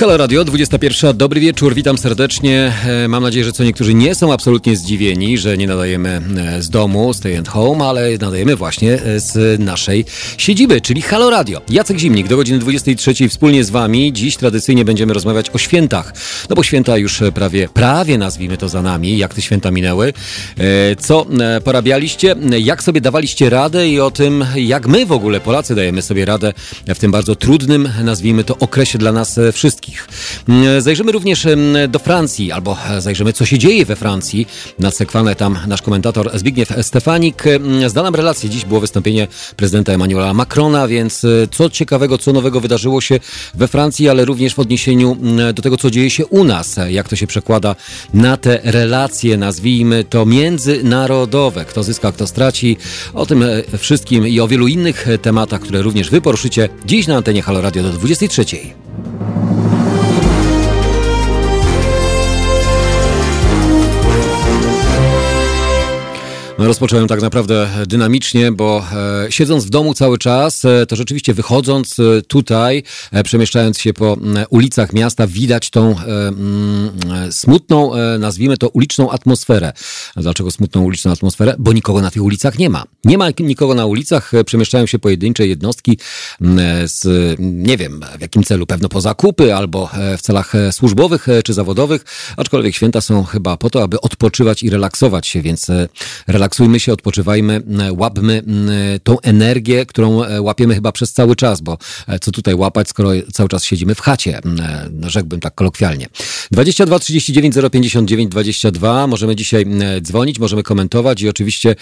Halo Radio, 21. Dobry wieczór, witam serdecznie. E, mam nadzieję, że co niektórzy nie są absolutnie zdziwieni, że nie nadajemy e, z domu, stay at home, ale nadajemy właśnie e, z naszej siedziby, czyli Halo Radio. Jacek Zimnik do godziny 23 wspólnie z Wami. Dziś tradycyjnie będziemy rozmawiać o świętach, no bo święta już prawie, prawie nazwijmy to za nami. Jak te święta minęły? Co porabialiście? Jak sobie dawaliście radę i o tym, jak my w ogóle, Polacy, dajemy sobie radę w tym bardzo trudnym, nazwijmy to, okresie dla nas wszystkich wszystkich. Mm, zajrzymy również do Francji, albo zajrzymy, co się dzieje we Francji. Nadsekwany tam nasz komentator Zbigniew Stefanik. Zda nam relację. Dziś było wystąpienie prezydenta Emmanuela Macrona, więc e, co ciekawego, co nowego wydarzyło się we Francji, ale również w odniesieniu do tego, co dzieje się u nas. Jak to się przekłada na te relacje, nazwijmy to międzynarodowe. Kto zyska, kto straci. O tym e, wszystkim i o wielu innych tematach, które również wy poruszycie dziś na antenie Halo Radio do 23. rozpocząłem tak naprawdę dynamicznie, bo e, siedząc w domu cały czas, e, to rzeczywiście wychodząc e, tutaj, przemieszczając się po ulicach miasta, widać tą smutną, nazwijmy to uliczną atmosferę. Dlaczego smutną uliczną atmosferę? Bo nikogo na tych ulicach nie ma. Nie ma nikogo na ulicach, przemieszczają się pojedyncze jednostki z, nie wiem w jakim celu, pewno po zakupy albo w celach służbowych czy zawodowych, aczkolwiek święta są chyba po to, aby odpoczywać i relaksować się, więc relaksować relaksujmy się, odpoczywajmy, łapmy tą energię, którą e, łapiemy chyba przez cały czas, bo e, co tutaj łapać, skoro cały czas siedzimy w chacie, e, no, rzekłbym tak kolokwialnie. 22 39 059 22, możemy dzisiaj dzwonić, możemy komentować i oczywiście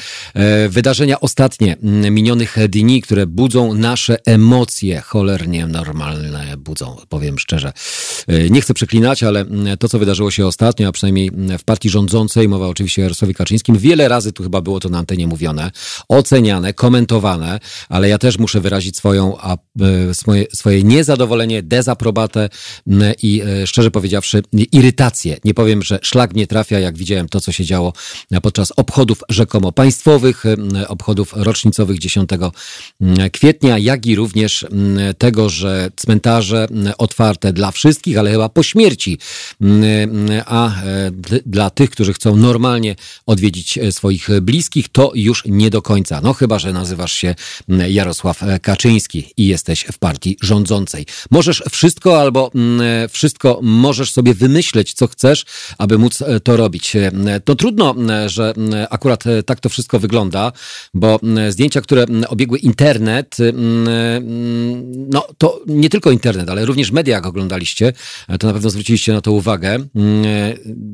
wydarzenia ostatnie minionych dni, które budzą nasze emocje, cholernie normalne budzą, powiem szczerze. Nie chcę przeklinać, ale to, co wydarzyło się ostatnio, a przynajmniej w partii rządzącej, mowa oczywiście o Jarosławie Kaczyńskim, wiele razy tu chyba chyba było to na antenie mówione, oceniane, komentowane, ale ja też muszę wyrazić swoją, a, e, swoje, swoje niezadowolenie, dezaprobatę i e, szczerze powiedziawszy irytację. Nie powiem, że szlak mnie trafia, jak widziałem to, co się działo podczas obchodów rzekomo państwowych, obchodów rocznicowych 10 kwietnia, jak i również tego, że cmentarze otwarte dla wszystkich, ale chyba po śmierci, a e, dla tych, którzy chcą normalnie odwiedzić swoich to już nie do końca. No chyba, że nazywasz się mm, Jarosław e, Kaczyński i jesteś w partii rządzącej. Możesz wszystko albo mm, wszystko możesz sobie wymyśleć, co chcesz, aby móc e, to robić. E, to trudno, że akurat tak to wszystko wygląda, bo zdjęcia, które obiegły internet, no to nie tylko internet, ale również media, jak oglądaliście, to na pewno zwróciliście na to uwagę.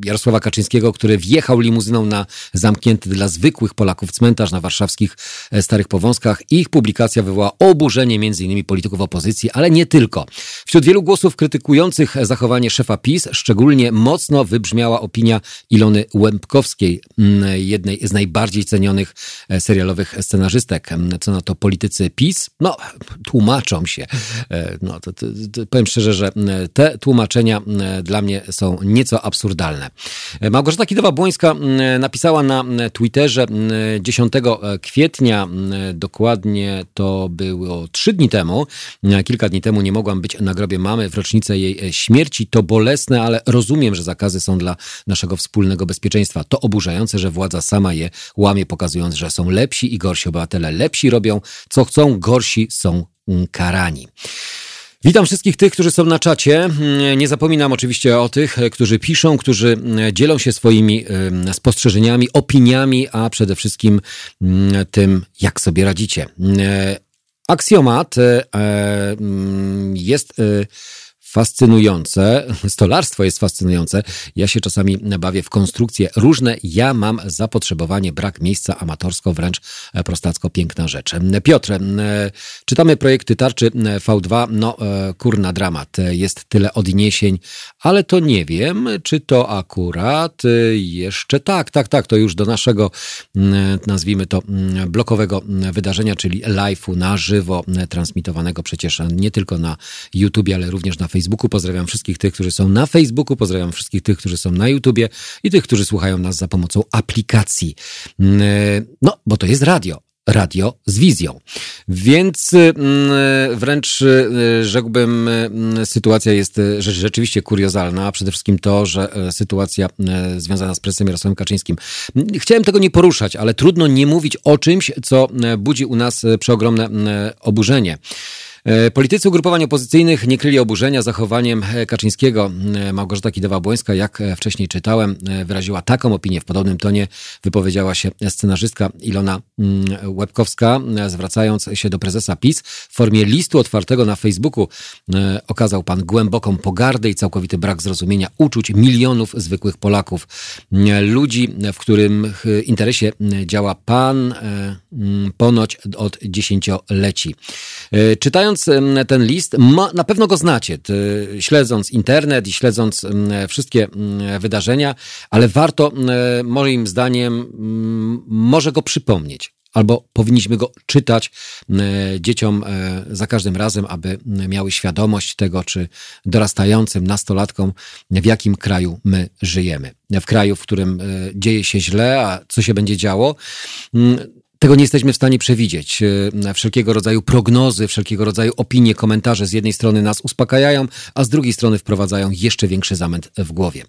Jarosława Kaczyńskiego, który wjechał limuzyną na zamknięty dla zwykłych Polaków cmentarz na warszawskich e, Starych Powązkach. Ich publikacja wywołała oburzenie m.in. polityków opozycji, ale nie tylko. Wśród wielu głosów krytykujących zachowanie szefa PiS szczególnie mocno wybrzmiała opinia Ilony Łębkowskiej, jednej z najbardziej cenionych e, serialowych scenarzystek. Co na to politycy PiS? No, tłumaczą się. E, no, to, to, to powiem szczerze, że te tłumaczenia dla mnie są nieco absurdalne. Małgorzata Kidowa-Błońska napisała na Twitterze, że 10 kwietnia, dokładnie to było trzy dni temu, kilka dni temu nie mogłam być na grobie mamy w rocznicę jej śmierci. To bolesne, ale rozumiem, że zakazy są dla naszego wspólnego bezpieczeństwa. To oburzające, że władza sama je łamie, pokazując, że są lepsi i gorsi obywatele. Lepsi robią co chcą, gorsi są karani. Witam wszystkich tych, którzy są na czacie. Mm, nie zapominam oczywiście o tych, e, którzy piszą, którzy mm, dzielą się swoimi spostrzeżeniami, opiniami, a przede wszystkim mm, tym, jak sobie radzicie. E, aksjomat e, jest fascynujące. Stolarstwo jest fascynujące. Ja się czasami bawię w konstrukcje różne. Ja mam zapotrzebowanie, brak miejsca amatorsko, wręcz prostacko piękna rzecz. Piotr, czytamy projekty tarczy V2. No, e, kurna dramat. Jest tyle odniesień, ale to nie wiem, czy to akurat jeszcze tak, tak, tak. To już do naszego, nazwijmy to, blokowego wydarzenia, czyli live'u na żywo, transmitowanego przecież nie tylko na YouTube, ale również na Facebooku Facebooku. Pozdrawiam wszystkich tych, którzy są na Facebooku, pozdrawiam wszystkich tych, którzy są na YouTubie i tych, którzy słuchają nas za pomocą aplikacji. Mm, e, no, bo to jest radio radio z wizją. Więc mm, wręcz y, rzekłbym, mm, sytuacja jest y, rzeczywiście kuriozalna. Przede wszystkim to, że e, sytuacja e, związana z prezesem Jarosławem Kaczyńskim. Chciałem tego nie poruszać, ale trudno nie mówić o czymś, co e, budzi u nas przeogromne oburzenie. E, politycy ugrupowań opozycyjnych nie kryli oburzenia zachowaniem e, Kaczyńskiego. E, Małgorzata Kidawa-Błońska, jak wcześniej czytałem, wyraziła taką opinię. W podobnym tonie wypowiedziała się scenarzystka Ilona mm, Łebkowska, zwracając się do prezesa PiS w formie listu otwartego na Facebooku. Okazał pan głęboką pogardę i całkowity brak zrozumienia uczuć milionów zwykłych Polaków. Ludzi, w którym interesie działa pan ponoć od dziesięcioleci. Czytając czytając ten list, ma, na pewno go znacie, śledząc internet i śledząc wszystkie wydarzenia, ale warto, moim zdaniem, może go przypomnieć. Albo powinniśmy go czytać dzieciom e, za każdym razem, aby miały świadomość tego, czy dorastającym nastolatkom, w jakim kraju my żyjemy. W kraju, w którym e, dzieje się źle, a co się będzie działo tego nie jesteśmy w stanie przewidzieć. E, wszelkiego rodzaju prognozy, wszelkiego rodzaju opinie, komentarze z jednej strony nas uspokajają, a z drugiej strony wprowadzają jeszcze większy zamęt w głowie.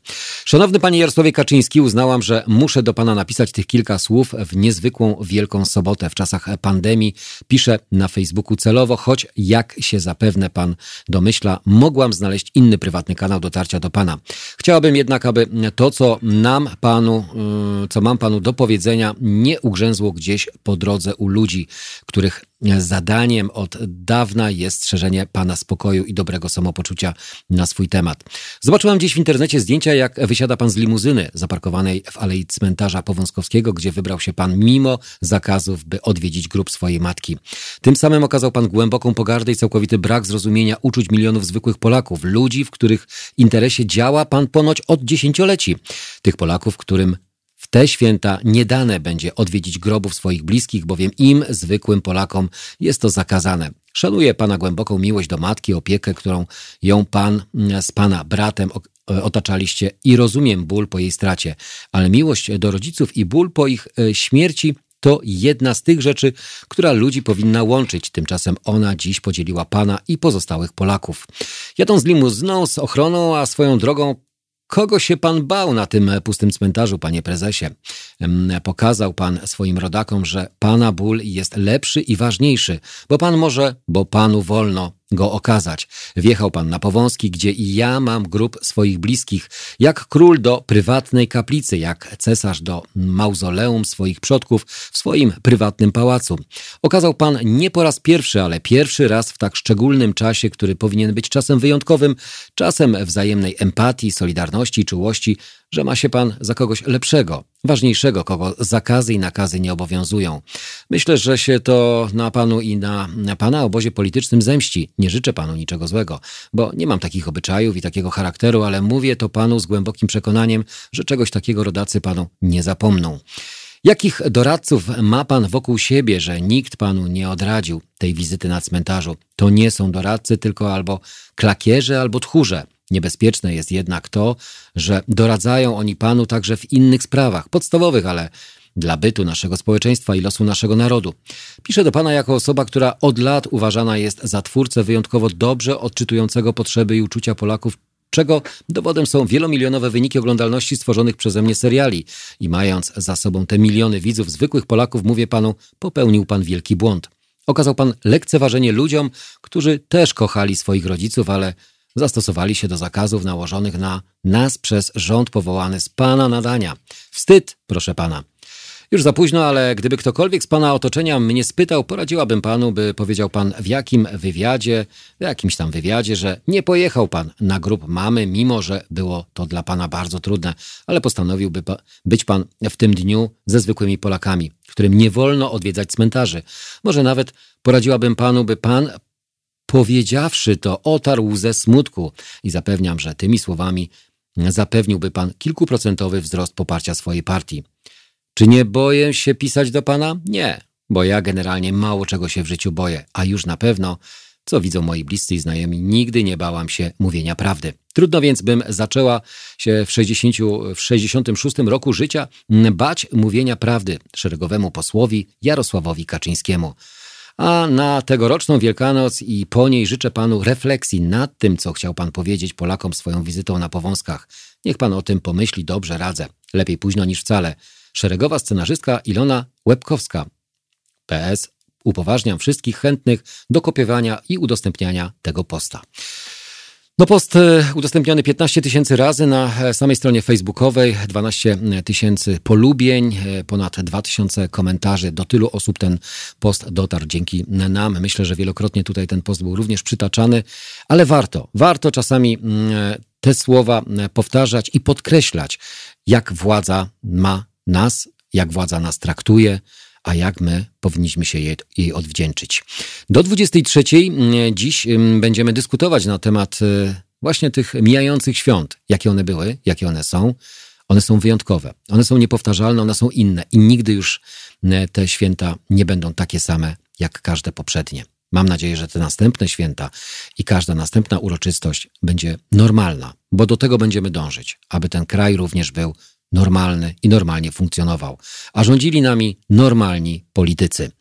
Szanowny panie Jarosławie Kaczyński, uznałam, że muszę do pana napisać tych kilka słów w niezwykłą Wielką Sobotę w czasach pandemii. Piszę na Facebooku celowo, choć jak się zapewne pan domyśla, mogłam znaleźć inny prywatny kanał dotarcia do pana. Chciałabym jednak, aby to, co nam panu, e, co mam panu do powiedzenia, nie ugrzęzło gdzieś po drodze u ludzi, których zadaniem od dawna jest strzeżenie Pana spokoju i dobrego samopoczucia na swój temat. Zobaczyłam gdzieś w internecie zdjęcia, jak wysiada Pan z limuzyny zaparkowanej w alei cmentarza Powązkowskiego, gdzie wybrał się Pan mimo zakazów, by odwiedzić grób swojej matki. Tym samym okazał Pan głęboką pogardę i całkowity brak zrozumienia uczuć milionów zwykłych Polaków, ludzi, w których interesie działa Pan ponoć od dziesięcioleci. Tych Polaków, którym te święta nie dane będzie odwiedzić grobów swoich bliskich, bowiem im, zwykłym Polakom, jest to zakazane. Szanuję Pana głęboką miłość do matki, opiekę, którą ją Pan mm, z Pana bratem e, otaczaliście i rozumiem ból po jej stracie, ale miłość do rodziców i ból po ich e, śmierci to jedna z tych rzeczy, która ludzi powinna łączyć. Tymczasem ona dziś podzieliła Pana i pozostałych Polaków. Jadą z limuzyną, z ochroną, a swoją drogą Kogo się pan bał na tym pustym cmentarzu, panie prezesie? Pokazał pan swoim rodakom, że pana ból jest lepszy i ważniejszy, bo pan może, bo panu wolno go okazać. Wjechał pan na Powązki, gdzie i ja mam grób swoich bliskich, jak król do prywatnej kaplicy, jak cesarz do mauzoleum swoich przodków w swoim prywatnym pałacu. Okazał pan nie po raz pierwszy, ale pierwszy raz w tak szczególnym czasie, który powinien być czasem wyjątkowym, czasem wzajemnej empatii, solidarności czułości, że ma się pan za kogoś lepszego, ważniejszego, kogo zakazy i nakazy nie obowiązują. Myślę, że się to na panu i na, na pana obozie politycznym zemści. Nie życzę panu niczego złego, bo nie mam takich obyczajów i takiego charakteru, ale mówię to panu z głębokim przekonaniem, że czegoś takiego rodacy panu nie zapomną. Jakich doradców ma pan wokół siebie, że nikt panu nie odradził tej wizyty na cmentarzu? To nie są doradcy, tylko albo klakierze, albo tchórze. Niebezpieczne jest jednak to, że doradzają oni panu także w innych sprawach, podstawowych, ale dla bytu naszego społeczeństwa i losu naszego narodu. Piszę do pana jako osoba, która od lat uważana jest za twórcę wyjątkowo dobrze odczytującego potrzeby i uczucia Polaków, czego dowodem są wielomilionowe wyniki oglądalności stworzonych przeze mnie seriali. I mając za sobą te miliony widzów, zwykłych Polaków, mówię panu, popełnił pan wielki błąd. Okazał pan lekceważenie ludziom, którzy też kochali swoich rodziców, ale zastosowali się do zakazów nałożonych na nas przez rząd powołany z pana nadania. Wstyd, proszę pana. Już za późno, ale gdyby ktokolwiek z pana otoczenia mnie spytał, poradziłabym panu, by powiedział pan w jakim wywiadzie, w jakimś tam wywiadzie, że nie pojechał pan na grób mamy, mimo że było to dla pana bardzo trudne, ale postanowiłby pa być pan w tym dniu ze zwykłymi Polakami, którym nie wolno odwiedzać cmentarzy. Może nawet poradziłabym panu, by pan Powiedziawszy to, otarł ze smutku i zapewniam, że tymi słowami zapewniłby pan kilkuprocentowy wzrost poparcia swojej partii. Czy nie boję się pisać do pana? Nie, bo ja generalnie mało czego się w życiu boję, a już na pewno co widzą moi bliscy i znajomi, nigdy nie bałam się mówienia prawdy. Trudno więc bym zaczęła się w, 60, w 66 roku życia bać mówienia prawdy szeregowemu posłowi Jarosławowi Kaczyńskiemu. A na tegoroczną Wielkanoc i po niej życzę panu refleksji nad tym, co chciał pan powiedzieć Polakom swoją wizytą na Powązkach. Niech pan o tym pomyśli, dobrze radzę. Lepiej późno niż wcale. Szeregowa scenarzystka Ilona Łebkowska. PS. Upoważniam wszystkich chętnych do kopiowania i udostępniania tego posta. No post e, udostępniony 15 tysięcy razy na e, samej stronie facebookowej, 12 tysięcy polubień, e, ponad 2 tysiące komentarzy. Do tylu osób ten post dotarł dzięki nam. Myślę, że wielokrotnie tutaj ten post był również przytaczany, ale warto, warto czasami mm, te słowa powtarzać i podkreślać, jak władza ma nas, jak władza nas traktuje, a jak my powinniśmy się jej, jej odwdzięczyć. Do 23 mm, dziś mm, będziemy dyskutować na temat y, właśnie tych mijających świąt. Jakie one były, jakie one są. One są wyjątkowe, one są niepowtarzalne, one są inne i nigdy już y, te święta nie będą takie same jak każde poprzednie. Mam nadzieję, że te następne święta i każda następna uroczystość będzie normalna, bo do tego będziemy dążyć, aby ten kraj również był normalny i normalnie funkcjonował, a rządzili nami normalni politycy.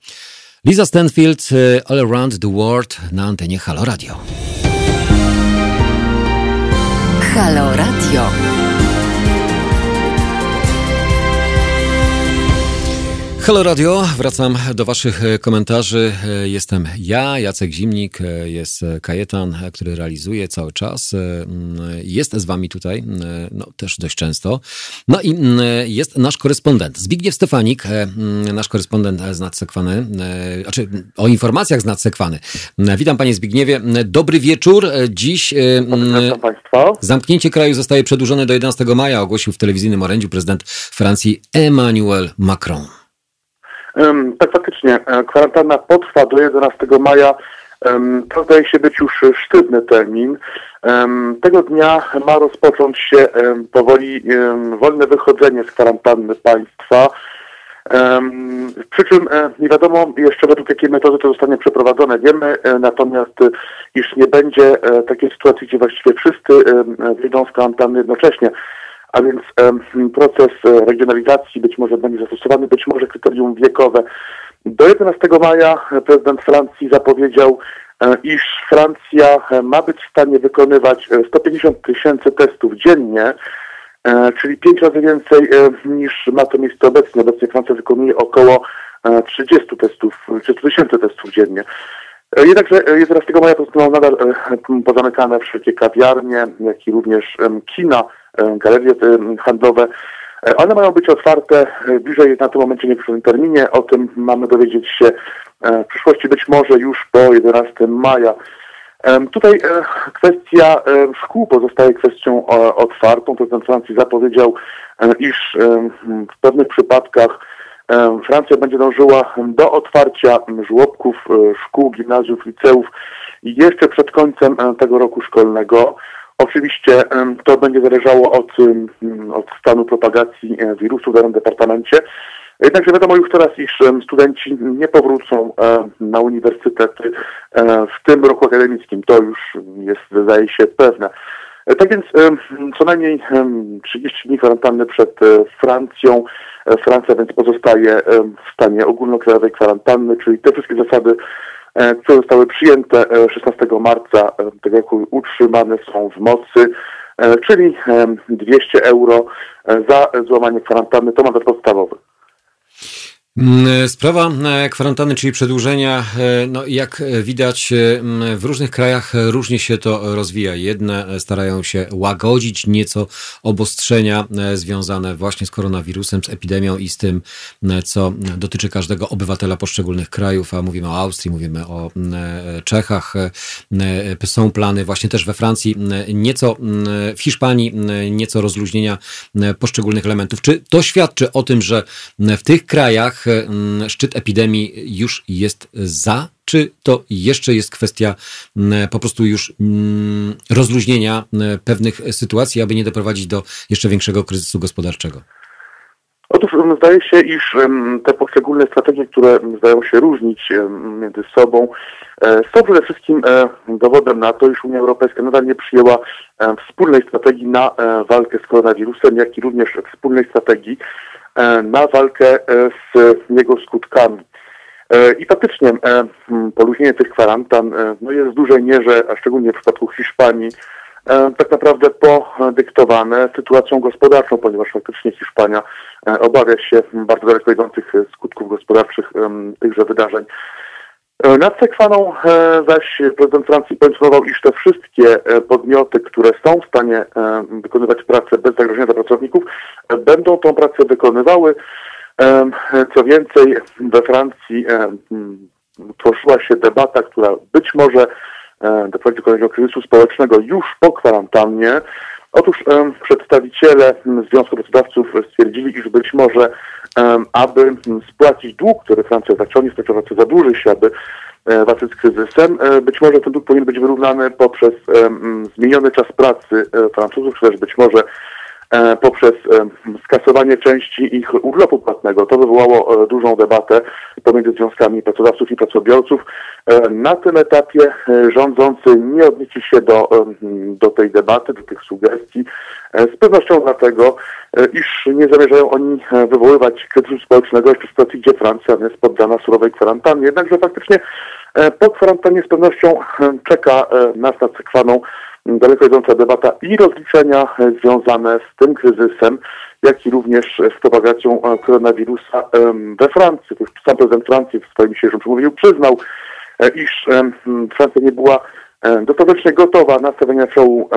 Lisa Stanfield, y, All Around the World na antenie Halo Radio. Halo Radio. Halo Radio, wracam do Waszych e, komentarzy. E, jestem ja, Jacek Zimnik, e, jest Kajetan, który realizuje cały czas. Jest z Wami tutaj, no też dość często. No i jest nasz korespondent, Zbigniew Stefanik, nasz korespondent z Nadsekwany, znaczy o informacjach z Nadsekwany. Witam Panie Zbigniewie, dobry wieczór. Dziś zamknięcie kraju zostaje przedłużone do 11 maja, ogłosił w telewizyjnym orędziu prezydent Francji Emmanuel Macron. Tak faktycznie, e, kwarantanna potrwa do 11 maja. To zdaje się być już sztywny termin. Tego dnia ma rozpocząć się powoli wolne wychodzenie z kwarantanny państwa. Przy czym e, nie wiadomo jeszcze według jakiej metody to zostanie przeprowadzone. Wiemy e, natomiast, iż nie będzie takiej sytuacji, gdzie właściwie wszyscy wyjdą z kwarantanny jednocześnie a więc proces e, regionalizacji być może będzie zastosowany, być może kryterium wiekowe. Do 11 maja prezydent Francji zapowiedział, e, iż Francja e, ma być w stanie wykonywać 150 tysięcy testów dziennie, czyli pięć razy więcej niż ma to miejsce obecnie. Obecnie Francja wykonuje około 30 testów, 30 tysięcy testów dziennie. Jednakże 11 maja pozostaną nadal pozamykane wszelkie kawiarnie, jak i również kina, E, galerie e, handlowe. E, one mają być otwarte bliżej na tym momencie nieokreślonym terminie. O tym mamy dowiedzieć się w przyszłości, być może już po 11 maja. Tutaj kwestia szkół pozostaje kwestią otwartą. Prezydent Francji zapowiedział, iż w pewnych przypadkach Francja będzie dążyła do otwarcia żłobków, szkół, gimnazjów, liceów jeszcze przed końcem tego roku szkolnego. Oczywiście to będzie zależało od, od stanu propagacji e, wirusu w danym departamencie. Jednakże wiadomo już teraz, iż studenci nie powrócą e, na uniwersytety e, w tym roku akademickim. To już jest, wydaje się, pewne. Tak więc co najmniej 30 dni kwarantanny przed Francją. Francja więc pozostaje w stanie ogólnokrajowej kwarantanny, czyli te wszystkie zasady które zostały przyjęte 16 e, marca e, tego roku utrzymane są w mocy, czyli 200 euro za złamanie kwarantanny to mandat podstawowy. Mm, sprawa e, kwarantanny, czyli przedłużenia, e, no jak widać w różnych krajach różnie się to rozwija. Jedne starają się łagodzić nieco obostrzenia e, związane właśnie z koronawirusem, z epidemią i z tym, co dotyczy każdego obywatela poszczególnych krajów, a mówimy o Austrii, mówimy o Czechach. Są plany właśnie też we Francji, nieco w Hiszpanii, nieco rozluźnienia poszczególnych elementów. Czy to świadczy o tym, że w tych krajach Mm, szczyt epidemii już jest za, czy to jeszcze jest kwestia po prostu już rozluźnienia pewnych sytuacji, aby nie doprowadzić do jeszcze większego kryzysu gospodarczego? Otóż zdaje się, iż te poszczególne strategie, które zdają się różnić między sobą, e, są przede wszystkim e, dowodem na to, iż Unia Europejska nadal nie przyjęła wspólnej strategii na e, walkę z koronawirusem, jak i również wspólnej strategii na walkę z jego skutkami. I faktycznie poluźnienie tych kwarantan no jest w dużej mierze, a szczególnie w przypadku Hiszpanii, E, tak naprawdę podyktowane sytuacją gospodarczą, ponieważ faktycznie Hiszpania e, obawia się bardzo daleko idących skutków gospodarczych tychże wydarzeń. E, nad Sekwaną zaś prezydent Francji poinformował, iż te wszystkie podmioty, które są w stanie wykonywać pracę bez zagrożenia dla pracowników, będą tą pracę wykonywały. Co więcej, we Francji tworzyła się debata, która być może E, doprowadzi do kolejnego kryzysu społecznego już po kwarantannie. Otóż e, przedstawiciele Związku Pracodawców stwierdzili, iż być może, e, aby spłacić dług, który Francja zaciągnie, Francja zadłuży się, aby walczyć z kryzysem, być może ten dług powinien być wyrównany poprzez zmieniony czas pracy Francuzów, czy też być może E, poprzez e, skasowanie części ich urlopu płatnego. To wywołało e, dużą debatę pomiędzy związkami pracodawców i pracobiorców. Na tym etapie rządzący nie odnieśli się do, do tej debaty, do tych sugestii, z pewnością dlatego, iż nie zamierzają oni wywoływać kryzysu społecznego jeszcze w sytuacji, gdzie Francja jest poddana surowej kwarantannie. Jednakże faktycznie po kwarantannie z pewnością czeka nas nad sekwaną daleko idąca debata i rozliczenia związane z tym kryzysem, jak i również z propagacją koronawirusa we Francji. Sam prezydent Francji w swoim dzisiejszym przemówieniu przyznał, e, iż Francja nie była e, dostatecznie gotowa na stawianie czołu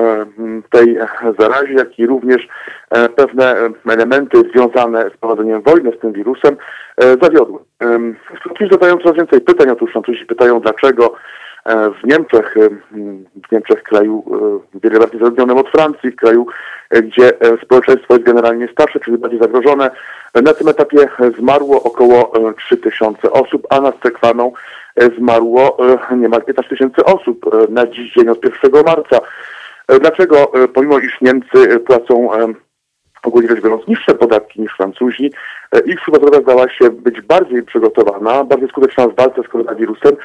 tej zarazie, jak i również e, pewne elementy związane z prowadzeniem wojny z tym wirusem zawiodły. Francuzi zadają coraz więcej pytań, otóż Francuzi pytają, dlaczego E, w Niemczech, e, w Niemczech kraju e, wiele bardziej zaludnionym od Francji, w kraju, gdzie społeczeństwo jest generalnie starsze, czyli bardziej zagrożone. Na tym etapie zmarło około 3000 osób, a nad Sekwaną zmarło niemal 15 tysięcy osób na dziś dzień od 1 marca. Dlaczego, pomimo iż Niemcy płacą ogólnie rzecz biorąc niższe podatki niż Francuzi, ich służba zdrowia zdała się być bardziej przygotowana, bardziej skuteczna w walce z koronawirusem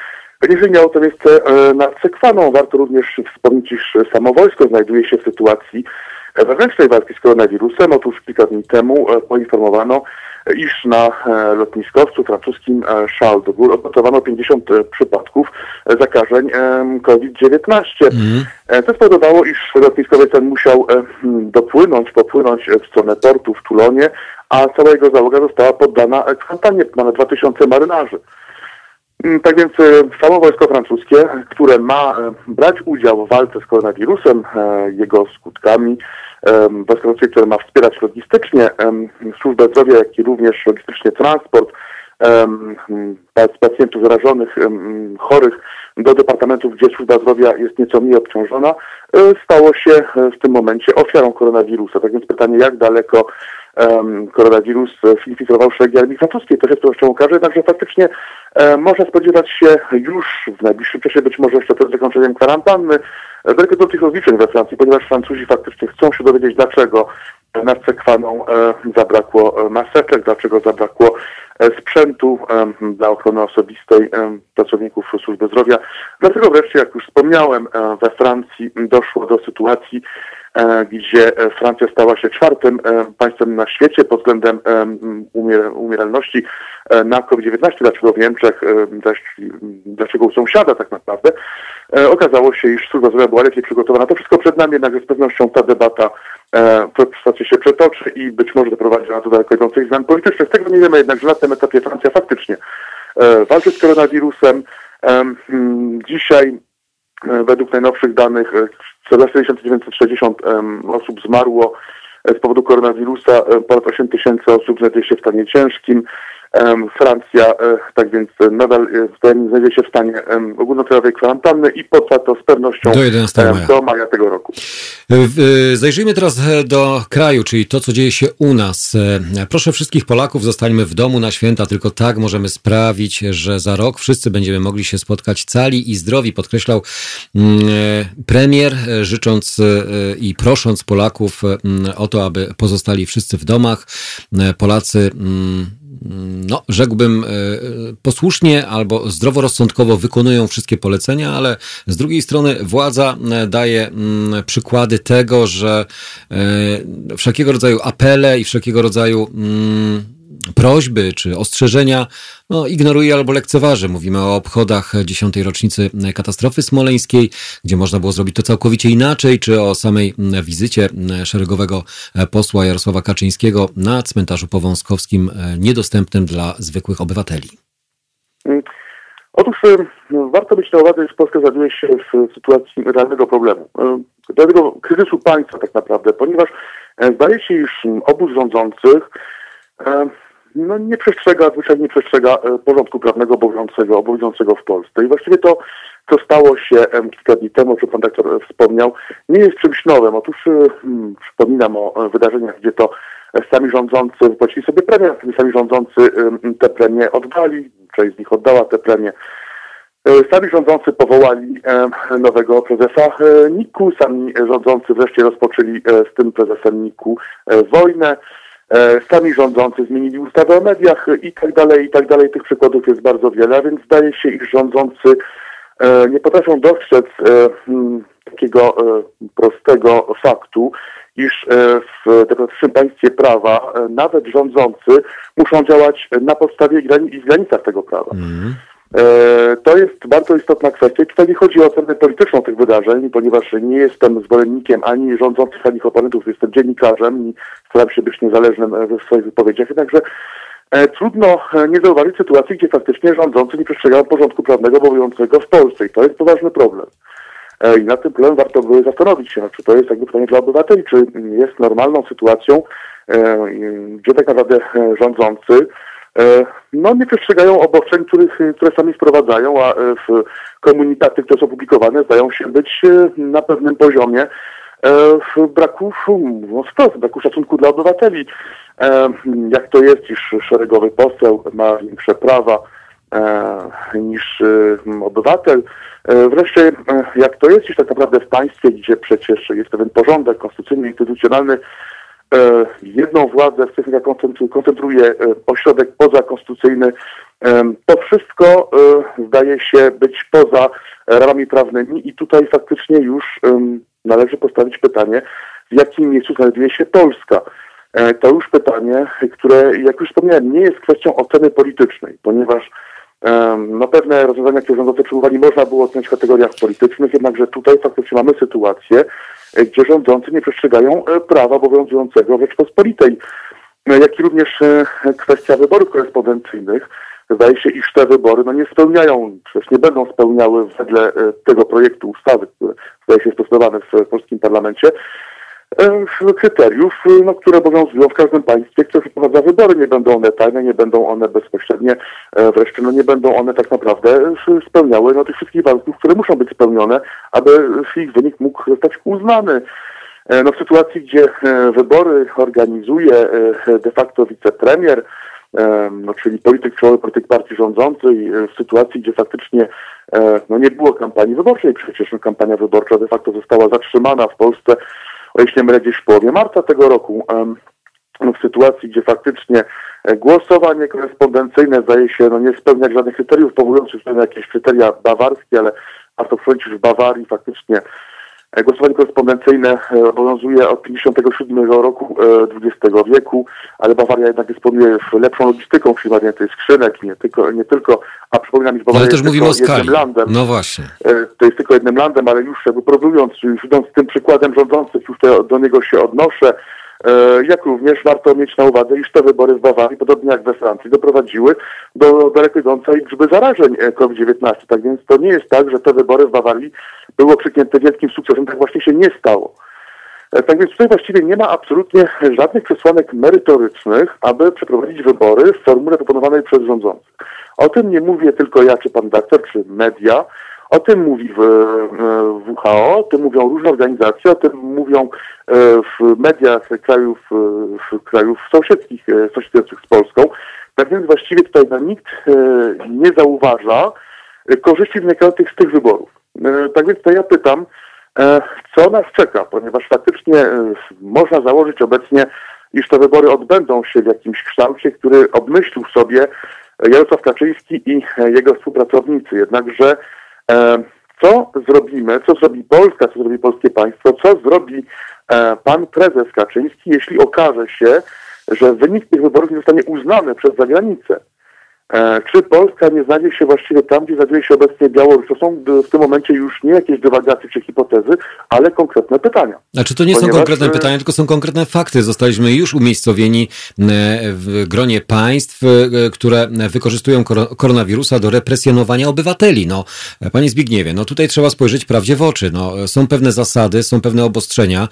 jeżeli miało to miejsce e, nad Sekwaną, warto również wspomnieć, iż samo wojsko znajduje się w sytuacji wewnętrznej walki z koronawirusem. Otóż kilka dni temu e, poinformowano, iż na e, lotniskowcu francuskim Charles de Gaulle odnotowano 50 przypadków zakażeń COVID-19. Mm. To spowodowało, iż lotniskowiec ten musiał dopłynąć, popłynąć w stronę portu w Tulonie, a cała jego załoga została poddana kwarantannie, mamy 2000 marynarzy. Mm, tak więc e, samo wojsko francuskie, które ma e, brać udział w walce z koronawirusem, e, jego skutkami, wojsko francuskie, które ma wspierać logistycznie służbę zdrowia, jak i również logistycznie transport pacjentów zarażonych, chorych do departamentów, gdzie służba zdrowia jest nieco mniej obciążona, stało się w tym momencie ofiarą koronawirusa. Tak więc pytanie, jak daleko um, koronawirus infiltrował szeregi armii francuskiej. To się z pewnością okaże, jednakże faktycznie um, można spodziewać się już w najbliższym czasie, być może jeszcze przed zakończeniem kwarantanny, wielkiego tych rozliczeń we Francji, ponieważ Francuzi faktycznie chcą się dowiedzieć, dlaczego nad Sekwaną e, zabrakło e, maseczek, dlaczego zabrakło e, sprzętu dla ochrony osobistej pracowników służby zdrowia. Dlatego wreszcie, jak już wspomniałem, we Francji doszło do sytuacji, gdzie Francja stała się czwartym państwem na świecie pod względem umieralności na COVID-19, dlaczego w Niemczech, dlaczego u sąsiada tak naprawdę. Okazało się, iż służba zdrowia była lepiej przygotowana. To wszystko przed nami, jednakże z pewnością ta debata sytuacja się przetoczy i być może doprowadzi do daleko idących zmian politycznych. Tego nie wiemy jednak, że na tym etapie Francja faktycznie e, walczy z koronawirusem. Dzisiaj e, według najnowszych danych 14 960 osób zmarło z powodu koronawirusa, ponad 8 tysięcy osób znajduje się w stanie ciężkim. Francja, tak więc nadal znajdzie się w stanie ogólnokrajowej kwarantanny i potrwa to z pewnością do, 11 maja. do maja tego roku. Zajrzyjmy teraz do kraju, czyli to, co dzieje się u nas. Proszę wszystkich Polaków, zostańmy w domu na święta, tylko tak możemy sprawić, że za rok wszyscy będziemy mogli się spotkać cali i zdrowi, podkreślał mm, premier, życząc i prosząc Polaków mm, o to, aby pozostali wszyscy w domach. Polacy mm, no, rzekłbym, posłusznie albo zdroworozsądkowo wykonują wszystkie polecenia, ale z drugiej strony władza daje przykłady tego, że wszelkiego rodzaju apele i wszelkiego rodzaju prośby czy ostrzeżenia no, ignoruje albo lekceważy. Mówimy o obchodach dziesiątej rocznicy katastrofy smoleńskiej, gdzie można było zrobić to całkowicie inaczej, czy o samej wizycie szeregowego posła Jarosława Kaczyńskiego na cmentarzu powązkowskim niedostępnym dla zwykłych obywateli. Otóż no, warto mieć na uwadze, że Polska znajduje się w sytuacji realnego problemu. Dlatego kryzysu państwa tak naprawdę, ponieważ zdaje się, iż obóz rządzących no, nie przestrzega, zwyczajnie nie przestrzega e, porządku prawnego obowiązującego, obowiązującego w Polsce. I właściwie to, co stało się kilka dni temu, co pan doktor wspomniał, nie jest czymś nowym. Otóż hmm, przypominam o wydarzeniach, gdzie to sami rządzący wypłacili sobie premię, sami rządzący te premie oddali, część z nich oddała te premie. E, sami rządzący powołali nowego prezesa NIK-u, sami rządzący wreszcie rozpoczęli z tym prezesem NIK-u wojnę. E, sami rządzący zmienili ustawę o mediach i tak dalej, i tak dalej. Tych przykładów jest bardzo wiele, a więc zdaje się, iż rządzący e, nie potrafią dostrzec e, hmm, takiego prostego faktu, iż w demokratycznym państwie prawa nawet rządzący muszą działać na podstawie i granicach tego prawa. Mm. E, to jest bardzo istotna kwestia. Tutaj nie chodzi o ocenę polityczną tych wydarzeń, ponieważ nie jestem zwolennikiem ani rządzących, ani ich oponentów. Jestem dziennikarzem i staram się być niezależnym we swoich wypowiedziach. Jednakże e, trudno e, nie zauważyć sytuacji, gdzie faktycznie rządzący nie przestrzegają porządku prawnego obowiązującego w Polsce. I to jest poważny problem. I na tym problem warto by zastanowić się, czy to jest jakby pytanie dla obywateli, czy jest normalną sytuacją, gdzie tak naprawdę rządzący no nie przestrzegają obostrzeń, których, które sami wprowadzają, a e, w komunikaty, które są publikowane, zdają się być e, na pewnym poziomie w braku, mówiąc wprost, braku szacunku dla obywateli. Jak to jest, iż szeregowy poseł ma większe prawa niż obywatel. Wreszcie, jak to jest, iż tak naprawdę w państwie, gdzie przecież jest pewien porządek konstytucyjny, instytucjonalny, E, jedną władzę w Sejmie koncentruje e, ośrodek pozakonstytucyjny. E, to wszystko zdaje się być poza ramami prawnymi i tutaj faktycznie już należy postawić pytanie, w jakim miejscu znajduje się Polska. To już pytanie, które, jak już wspomniałem, nie jest kwestią oceny politycznej, ponieważ no pewne rozwiązania, które rządzący przyjmowali, można było oceniać w kategoriach politycznych, jednakże tutaj faktycznie mamy sytuację, gdzie rządzący nie przestrzegają e, prawa obowiązującego Rzeczpospolitej. E, jak i również e, kwestia wyborów korespondencyjnych. Zdaje się, iż te wybory no, nie spełniają, przecież nie będą spełniały wedle tego projektu ustawy, który zdaje się stosowany w polskim parlamencie, kryteriów, no, które obowiązują w każdym państwie, które przeprowadza wybory. Nie będą one tajne, nie będą one bezpośrednie, wreszcie no, nie będą one tak naprawdę spełniały no, tych wszystkich warunków, które muszą być spełnione, aby ich wynik mógł zostać uznany. No, w sytuacji, gdzie wybory organizuje de facto wicepremier, no, czyli polityk czołowy, polityk partii rządzącej, w sytuacji, gdzie faktycznie no, nie było kampanii wyborczej, przecież no, kampania wyborcza de facto została zatrzymana w Polsce o jeśli nie mylę, gdzieś w połowie marca tego roku, w sytuacji, gdzie faktycznie e, głosowanie korespondencyjne zdaje się no, nie spełniać żadnych kryteriów, powołując się na jakieś kryteria bawarskie, ale przypomnieć, że w Bawarii faktycznie głosowanie korespondencyjne e, obowiązuje od 57 roku XX wieku, ale Bawaria jednak dysponuje lepszą logistyką przyjmowania tych skrzynek, nie tylko, nie tylko a przypominam, że Bawaria ale też jest mówimy tylko jednym landem. No właśnie. To jest tylko jednym landem, ale już jakby porównując, już idąc tym przykładem rządzących, już te, do niego się odnoszę, jak również warto mieć na uwadze, iż te wybory w Bawarii, podobnie jak we Francji, doprowadziły do daleko idącej liczby zarażeń COVID-19. Tak więc to nie jest tak, że te wybory w Bawarii były przyknięte wielkim sukcesem. Tak właśnie się nie stało. Tak więc tutaj właściwie nie ma absolutnie żadnych przesłanek merytorycznych, aby przeprowadzić wybory w formule proponowanej przez rządzących. O tym nie mówię tylko ja, czy pan doktor, czy media. O tym mówi w, WHO, o tym mówią różne organizacje, o tym mówią w mediach krajów, w krajów sąsiedzkich, sąsiadujących z Polską. Tak więc właściwie tutaj no, nikt nie zauważa korzyści wynikających z tych wyborów. Tak więc to ja pytam, E, co nas czeka, ponieważ faktycznie e, można założyć obecnie, iż te wybory odbędą się w jakimś kształcie, który obmyślił sobie Jarosław Kaczyński i jego współpracownicy. Jednakże e, co zrobimy, co zrobi Polska, co zrobi polskie państwo, co zrobi pan prezes Kaczyński, jeśli okaże się, że wynik tych wyborów nie zostanie uznany przez zagranicę? E, czy Polska nie znajdzie się właściwie tam, gdzie znajduje się obecnie Białoruś? To są w tym momencie już nie jakieś dywagacje czy hipotezy, ale konkretne pytania. Znaczy to nie Ponieważ... są konkretne pytania, tylko są konkretne fakty. Zostaliśmy już umiejscowieni e, w gronie państw, e, które wykorzystują koronawirusa do represjonowania obywateli. No, panie Zbigniewie, no tutaj trzeba spojrzeć prawdzie w oczy. No, są pewne zasady, są pewne obostrzenia,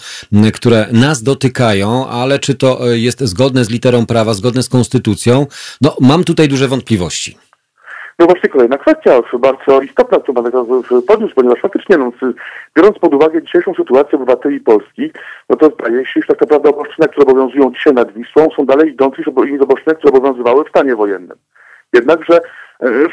które nas dotykają, ale czy to jest zgodne z literą prawa, zgodne z konstytucją? No, mam tutaj duże wątpliwości wątpliwości. No właśnie kolejna kwestia, bardzo istotna, co będę podniósł, ponieważ faktycznie, no, biorąc pod uwagę dzisiejszą sytuację obywateli polskich, no to zdaje się, że tak naprawdę obostrzenia, które obowiązują dzisiaj nad Wisłą, są dalej idące niż obostrzenia, które obowiązywały w stanie wojennym. Jednakże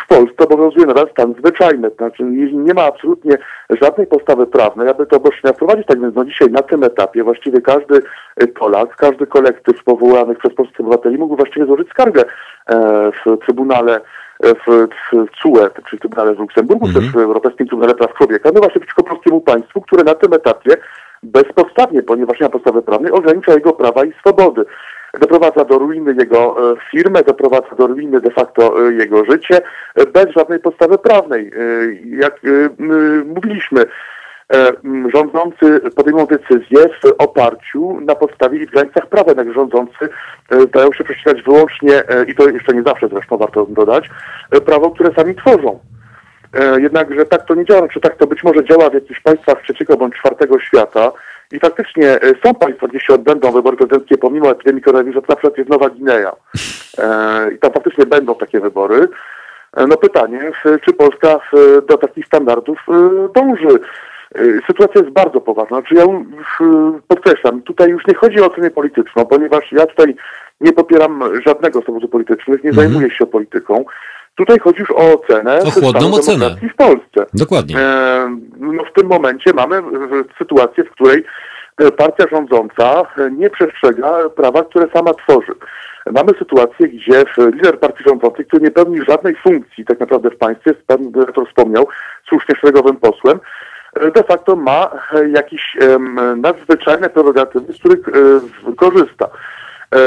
w Polsce obowiązuje nadal stan zwyczajny, znaczy nie ma absolutnie żadnej podstawy prawnej, aby to obostrzenia wprowadzić. Tak więc no dzisiaj na tym etapie właściwie każdy e, Polak, każdy kolektyw powołanych przez polskich obywateli mógł właściwie złożyć skargę e, w Trybunale w, w CUE, czyli w Trybunale w Luksemburgu, mm -hmm. też w Europejskim Trybunale Praw Człowieka, no właśnie przeciwko polskiemu państwu, które na tym etapie bezpodstawnie, ponieważ nie ma podstawy prawnej, ogranicza jego prawa i swobody doprowadza do ruiny jego e, firmę, doprowadza do ruiny de facto e, jego życie, e, bez żadnej podstawy prawnej. Jak mówiliśmy, rządzący podejmą decyzje w oparciu na podstawie i w granicach prawa, jednak rządzący dają się prześcigać wyłącznie, i to jeszcze nie zawsze zresztą warto dodać, prawo, które sami tworzą. Jednakże tak to nie działa, czy tak to być może działa w jakichś państwach trzeciego bądź czwartego świata, i faktycznie e, są państwa, gdzie się odbędą wybory prezydenckie pomimo epidemii koronawirusa, na przykład jest Nowa Gwinea. E, I tam faktycznie będą takie wybory. E, no pytanie, czy Polska do takich standardów dąży? Sytuacja jest bardzo poważna. Znaczy ja podkreślam, tutaj już nie chodzi o ocenę polityczną, ponieważ ja tutaj nie popieram żadnego z obozów politycznych, nie mhm. zajmuję się polityką. Tutaj chodzi już o ocenę o chłodną ocenę w Polsce. Dokładnie. E, no w tym momencie mamy sytuację, w której e, partia rządząca e, nie przestrzega prawa, które sama tworzy. Mamy sytuację, gdzie lider partii rządzącej, który nie pełni żadnej funkcji tak naprawdę w państwie, pan dyrektor wspomniał, słusznie szeregowym posłem, de facto ma jakieś nadzwyczajne prerogatywy, z których korzysta.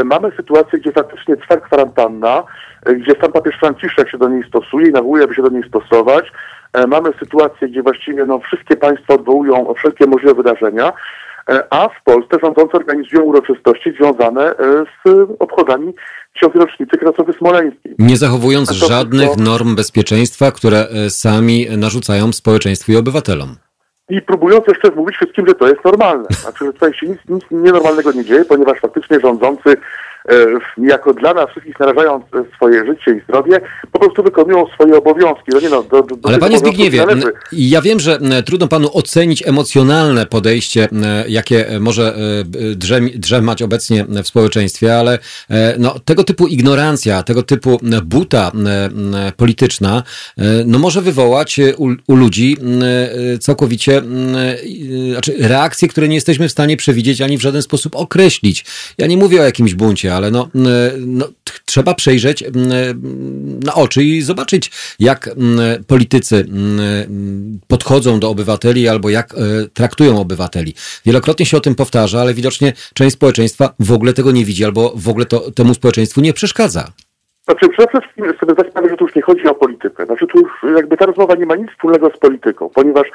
Mamy sytuację, gdzie faktycznie trwa kwarantanna, gdzie sam papież Franciszek się do niej stosuje i nawołuje, aby się do niej stosować. E, mamy sytuację, gdzie właściwie no, wszystkie państwa odwołują wszelkie możliwe wydarzenia, e, a w Polsce rządzący organizują uroczystości związane e, z obchodami dziesiątej rocznicy katastrofy smoleńskiej. Nie zachowując żadnych norm bezpieczeństwa, które sami narzucają społeczeństwu i obywatelom. I próbując jeszcze mówić wszystkim, że to jest normalne. Znaczy, że tutaj się nic, nic nienormalnego nie dzieje, ponieważ faktycznie rządzący jako dla nas wszystkich narażając swoje życie i zdrowie, po prostu wykonują swoje obowiązki. No nie no, do, do Ale panie Zbigniewie, ja wiem, że trudno panu ocenić emocjonalne podejście, jakie może e, drzemać obecnie w społeczeństwie, ale e, no, tego typu ignorancja, tego typu buta polityczna, no może wywołać u, u ludzi całkowicie znaczy reakcje, które nie jesteśmy w stanie przewidzieć ani w żaden sposób określić. Ja nie mówię o jakimś buncie, ale no, no, trzeba przejrzeć na oczy i zobaczyć, jak politycy podchodzą do obywateli albo jak e, traktują obywateli. Wielokrotnie się o tym powtarza, ale widocznie część społeczeństwa w ogóle tego nie widzi albo w ogóle to temu społeczeństwu nie przeszkadza. Znaczy, przede wszystkim sobie zdać sprawę, że tu już nie chodzi o politykę. Znaczy, tu już jakby ta rozmowa nie ma nic wspólnego z polityką, ponieważ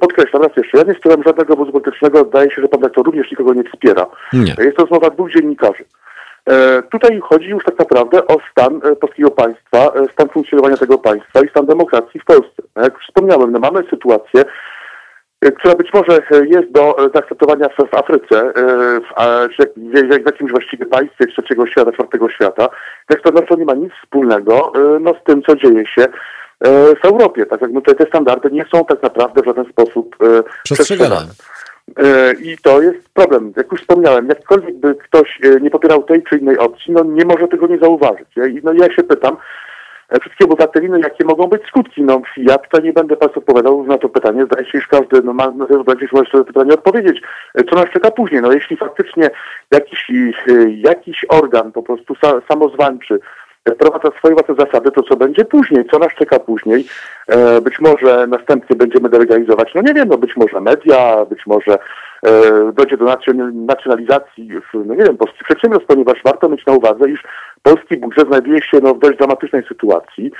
podkreślam raz jeszcze, ja nie wspieram żadnego obozu politycznego, zdaje się, że pan doktor również nikogo nie wspiera. Nie. Jest to rozmowa dwóch dziennikarzy. E, tutaj chodzi już tak naprawdę o stan e, polskiego państwa, e, stan funkcjonowania tego państwa i stan demokracji w Polsce. Jak już wspomniałem, no mamy sytuację, która być może jest do zaakceptowania w, Afryce, w, jakimś właściwie państwie trzeciego świata, czwartego świata, jak to znaczy nie ma nic wspólnego no, z tym, co dzieje się w Europie. Tak jak no, te, te standardy nie są tak naprawdę w żaden sposób przestrzegane. I to jest problem. Jak już wspomniałem, jakkolwiek by ktoś nie popierał tej czy innej opcji, no nie może tego nie zauważyć. No ja się pytam, E, wszystkie obywateli, no jakie mogą być skutki. No ja tutaj nie będę Państwu odpowiadał na to pytanie. Zdaje się, iż każdy no, ma, no, będzie może to pytanie odpowiedzieć. E, co nas czeka później? No jeśli faktycznie jakiś, e, jakiś organ po prostu samozwańczy wprowadza swoje własne zasady, to co będzie później? Co nas czeka później? być może następnie będziemy delegalizować, no nie wiem, no być może media, być może dojdzie do nacjonalizacji, no nie wiem, polskich przedsiębiorstw, ponieważ warto mieć na uwadze, iż polski budżet znajduje się no, w dość dramatycznej sytuacji.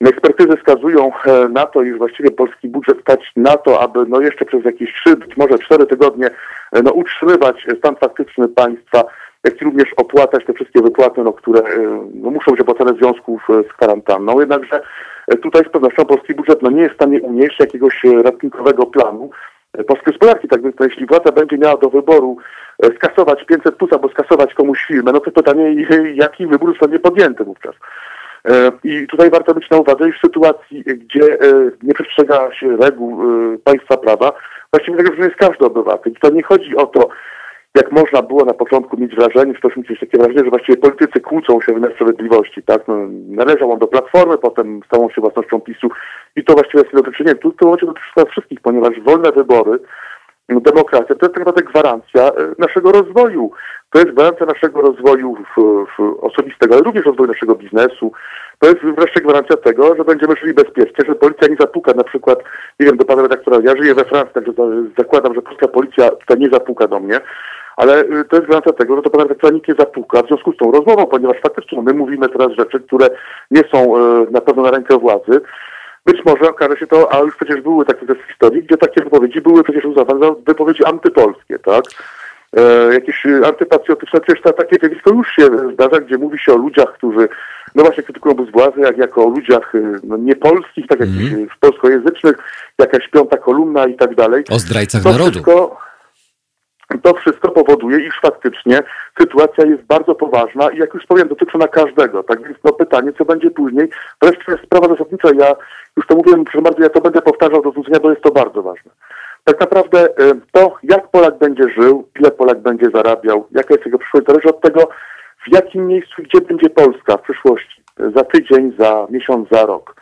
Ekspertyzy wskazują e, na to, iż właściwie polski budżet stać na to, aby no jeszcze przez jakieś trzy, być może cztery tygodnie e, no, utrzymywać stan faktyczny państwa, jak i również opłacać te wszystkie wypłaty, no, które e, no, muszą być opłacane w związku z kwarantanną. Jednakże tutaj z pewnością polski budżet no, nie jest w stanie unieść jakiegoś ratunkowego planu polskiej gospodarki. Tak więc no, jeśli władza będzie miała do wyboru skasować 500 plus albo skasować komuś firmę, no to pytanie, jaki wybór zostanie podjęty wówczas. I tutaj warto mieć na uwadze, iż w sytuacji, gdzie nie przestrzega się reguł państwa prawa, właściwie tak jest każdy obywatel. I to nie chodzi o to, jak można było na początku mieć wrażenie, czy też mieć takie wrażenie, że właściwie politycy kłócą się w sprawiedliwości, tak? No, należał on do Platformy, potem stał się własnością PiSu i to właściwie jest dotyczy, tu, to dotyczy nas wszystkich, ponieważ wolne wybory demokracja to jest tak naprawdę gwarancja e, naszego rozwoju. To jest gwarancja naszego rozwoju w, w osobistego, ale również rozwoju naszego biznesu. To jest wreszcie gwarancja tego, że będziemy żyli bezpiecznie, że policja nie zapuka na przykład, nie wiem, do pana redaktora, ja żyję we Francji, także zakładam, że polska policja tutaj nie zapuka do mnie, ale e, to jest gwarancja tego, że to pana nikt nie zapuka w związku z tą rozmową, ponieważ faktycznie my mówimy teraz rzeczy, które nie są e, na pewno na rękę władzy, być może okaże się to, a już przecież były takie w historii, gdzie takie wypowiedzi były przecież uznawane za wypowiedzi antypolskie, tak? E, jakieś antypatriotyczne, przecież to, takie zjawisko już się zdarza, gdzie mówi się o ludziach, którzy no właśnie krytykują obóz władzy, jak jako o ludziach no, niepolskich, tak jak mm. polskojęzycznych, jakaś piąta kolumna i tak dalej. O zdrajcach to narodu. Wszystko, to wszystko powoduje, iż faktycznie sytuacja jest bardzo poważna i jak już powiem, dotyczy ona każdego. Tak więc no pytanie, co będzie później. Wreszcie sprawa zasadnicza. Ja już to mówiłem, proszę bardzo, ja to będę powtarzał do znudzenia, bo jest to bardzo ważne. Tak naprawdę y, to, jak Polak będzie żył, ile Polak będzie zarabiał, jaka jest jego przyszłość, zależy od tego, w jakim miejscu, gdzie będzie Polska w przyszłości, za tydzień, za miesiąc, za rok.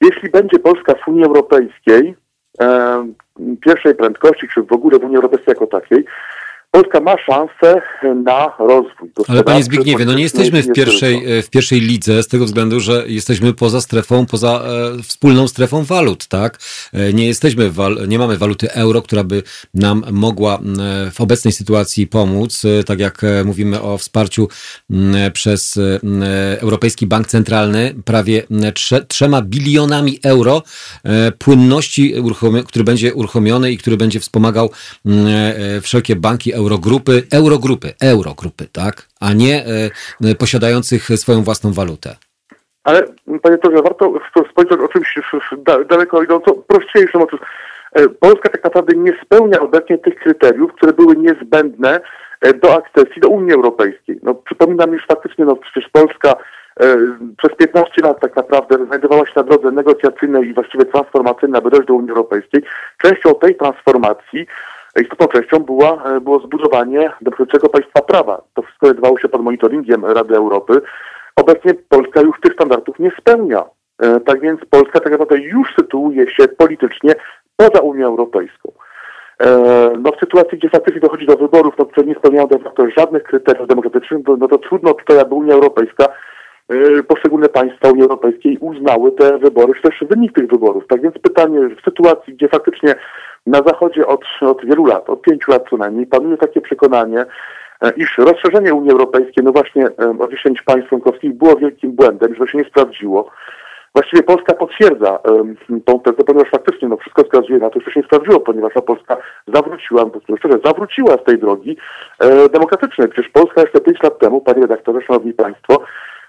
Jeśli będzie Polska w Unii Europejskiej, pierwszej prędkości, czy w ogóle w Unii Europejskiej jako takiej, Polska ma szansę na rozwój. Ale panie Zbigniewie, no nie jesteśmy w pierwszej, w pierwszej lidze z tego względu, że jesteśmy poza strefą, poza e, wspólną strefą walut, tak? E, nie jesteśmy, nie mamy waluty euro, która by nam mogła e, w obecnej sytuacji pomóc, e, tak jak e, mówimy o wsparciu przez e, Europejski Bank Centralny, prawie trze, trzema bilionami euro płynności, który będzie uruchomiony i który będzie wspomagał wszelkie banki Eurogrupy, Eurogrupy, Eurogrupy, tak? A nie e, posiadających swoją własną walutę. Ale panie Torze, warto spojrzeć o czymś daleko idąco prościejszym. Otóż e, Polska tak naprawdę nie spełnia obecnie tych kryteriów, które były niezbędne e, do akcesji do Unii Europejskiej. No, przypominam już faktycznie, no przecież Polska przez 15 lat tak naprawdę znajdowała się na drodze negocjacyjnej i właściwie transformacyjnej, aby dojść do Unii Europejskiej. Częścią tej transformacji Istotną częścią była, e, było zbudowanie demokratycznego państwa prawa. To wszystko odbywało się pod monitoringiem Rady Europy. Obecnie Polska już tych standardów nie spełnia. E, tak więc Polska tak naprawdę już sytuuje się politycznie poza Unią Europejską. E, no w sytuacji, gdzie faktycznie dochodzi do wyborów, no, które nie spełniają de facto żadnych kryteriów demokratycznych, no to trudno tutaj, aby Unia Europejska, poszczególne państwa Unii Europejskiej uznały te wybory, czy też wynik tych wyborów. Tak więc pytanie, w sytuacji, gdzie faktycznie na Zachodzie od, od wielu lat, od pięciu lat co najmniej, panuje takie przekonanie, e, iż rozszerzenie Unii Europejskiej, no właśnie e, o 10 państw członkowskich było wielkim błędem, że się nie sprawdziło. Właściwie Polska potwierdza tą tezę, ponieważ faktycznie no, wszystko wskazuje na to, że się nie sprawdziło, ponieważ no, Polska zawróciła, no, szczerze, zawróciła z tej drogi e, demokratycznej. Przecież Polska jeszcze 5 lat temu, panie redaktorze, szanowni państwo,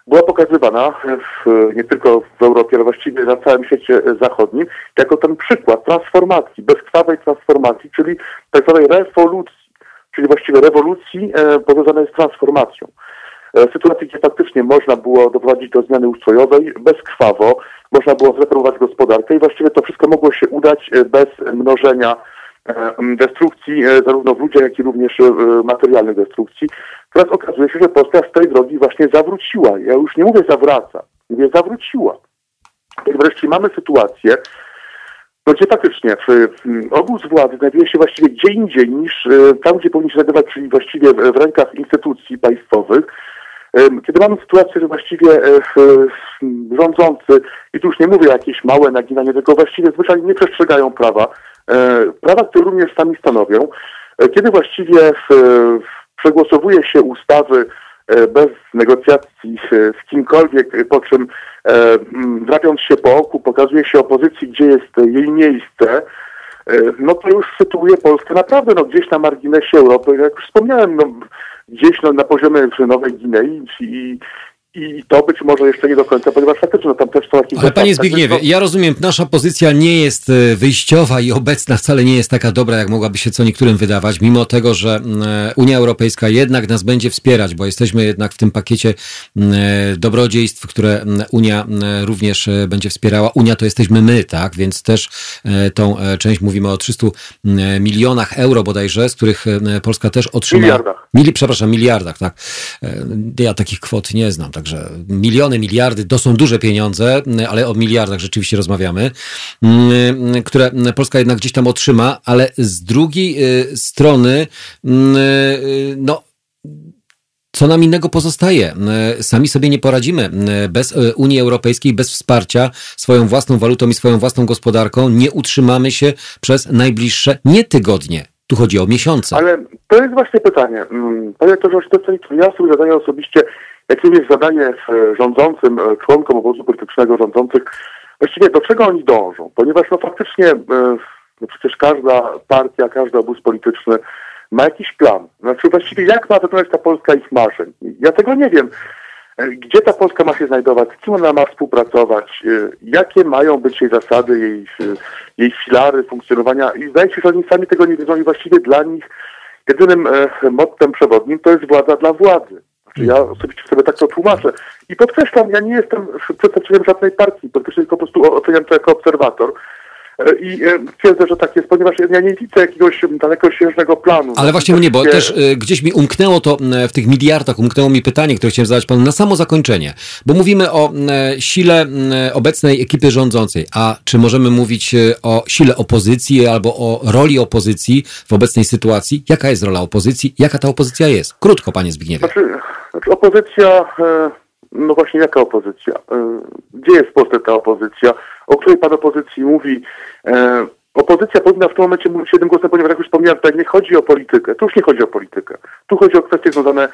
była pokazywana w, nie tylko w Europie, ale właściwie na całym świecie zachodnim, jako ten przykład transformacji, bezkrwawej transformacji, czyli tak zwanej rewolucji, czyli właściwie rewolucji e, powiązanej z transformacją. E, sytuacji, gdzie faktycznie można było doprowadzić do zmiany ustrojowej bezkrwawo, można było zreperować gospodarkę i właściwie to wszystko mogło się udać e, bez mnożenia destrukcji, zarówno w ludziach, jak i również materialnej destrukcji. Teraz okazuje się, że Polska z tej drogi właśnie zawróciła. Ja już nie mówię zawraca, mówię zawróciła. I wreszcie mamy sytuację, no gdzie faktycznie obóz władzy znajduje się właściwie gdzie indziej niż tam, gdzie powinien się znajdować, czyli właściwie w rękach instytucji państwowych. Kiedy mamy sytuację, że właściwie e, rządzący, i tu już nie mówię jakieś małe naginanie, tylko właściwie zwyczajnie nie przestrzegają prawa, e, prawa, które również sami stanowią, e, kiedy właściwie przegłosowuje się ustawy bez negocjacji z kimkolwiek, po czym drapiąc się po oku, pokazuje się opozycji, gdzie jest jej miejsce, no to już sytuuje Polskę naprawdę no, gdzieś na marginesie Europy. Jak już wspomniałem, no, gdzieś no, na poziomie Nowej Gwinei i, i to być może jeszcze nie do końca, ponieważ faktycznie no, tam też są jakieś... Ale panie Zbigniewie, to... ja rozumiem, nasza pozycja nie jest e, wyjściowa i obecna wcale nie jest taka dobra, jak mogłaby się co niektórym wydawać, mimo tego, że e, Unia Europejska jednak nas będzie wspierać, bo jesteśmy jednak w tym pakiecie e, dobrodziejstw, które Unia również będzie wspierała. Unia to jesteśmy my, tak? Więc też tą część mówimy o 300 milionach euro bodajże, z których Polska też otrzyma... Miliardach. Mili, przepraszam, miliardach, tak. Ja takich kwot nie znam, Także miliony, miliardy to są duże pieniądze, ale o miliardach rzeczywiście rozmawiamy, mm, które Polska jednak gdzieś tam otrzyma, ale z drugiej y, strony, mm, y, no, co nam innego pozostaje? Y, sami sobie nie poradzimy. Bez Unii Europejskiej, bez wsparcia swoją własną walutą i swoją własną gospodarką nie utrzymamy się przez najbliższe nie tygodnie. Tu chodzi o miesiące. Ale to jest właśnie pytanie. Mm, panie doktorze, to ja sobie zadaję osobiście jak również zadaje rządzącym, e, członkom obozu politycznego rządzących, właściwie do czego oni dążą, ponieważ no faktycznie e, no przecież każda partia, każdy obóz polityczny ma jakiś plan. Znaczy właściwie jak ma wyglądać ta Polska ich marzeń? Ja tego nie wiem. E, gdzie ta Polska ma się znajdować? Z kim ona ma współpracować? Jakie mają być jej zasady, jej, jej filary funkcjonowania? I zdaje się, że oni sami tego nie wiedzą i właściwie dla nich jedynym mottem przewodnim to jest władza dla władzy. Ja osobiście sobie tak to tłumaczę. I podkreślam, ja nie jestem przedstawicielem żadnej partii, podkreślam, tylko po prostu oceniam to jako obserwator. E, I e, twierdzę, że tak jest, ponieważ ja nie widzę jakiegoś dalekosiężnego planu. Ale właśnie mnie, bo też e, gdzieś mi umknęło to w tych miliardach, umknęło mi pytanie, które chciałem zadać panu na samo zakończenie. Bo mówimy o sile obecnej ekipy rządzącej. A czy możemy mówić o sile opozycji albo o roli opozycji w obecnej sytuacji? Jaka jest rola opozycji? Jaka ta opozycja jest? Krótko, panie Zbigniewie. Znaczy, znaczy opozycja, no właśnie jaka opozycja? Gdzie jest w Polsce ta opozycja? o której pan opozycji mówi, e, opozycja powinna w tym momencie mówić jednym głosem, ponieważ jak już wspomniałem, tutaj nie chodzi o politykę. Tu już nie chodzi o politykę. Tu chodzi o kwestie związane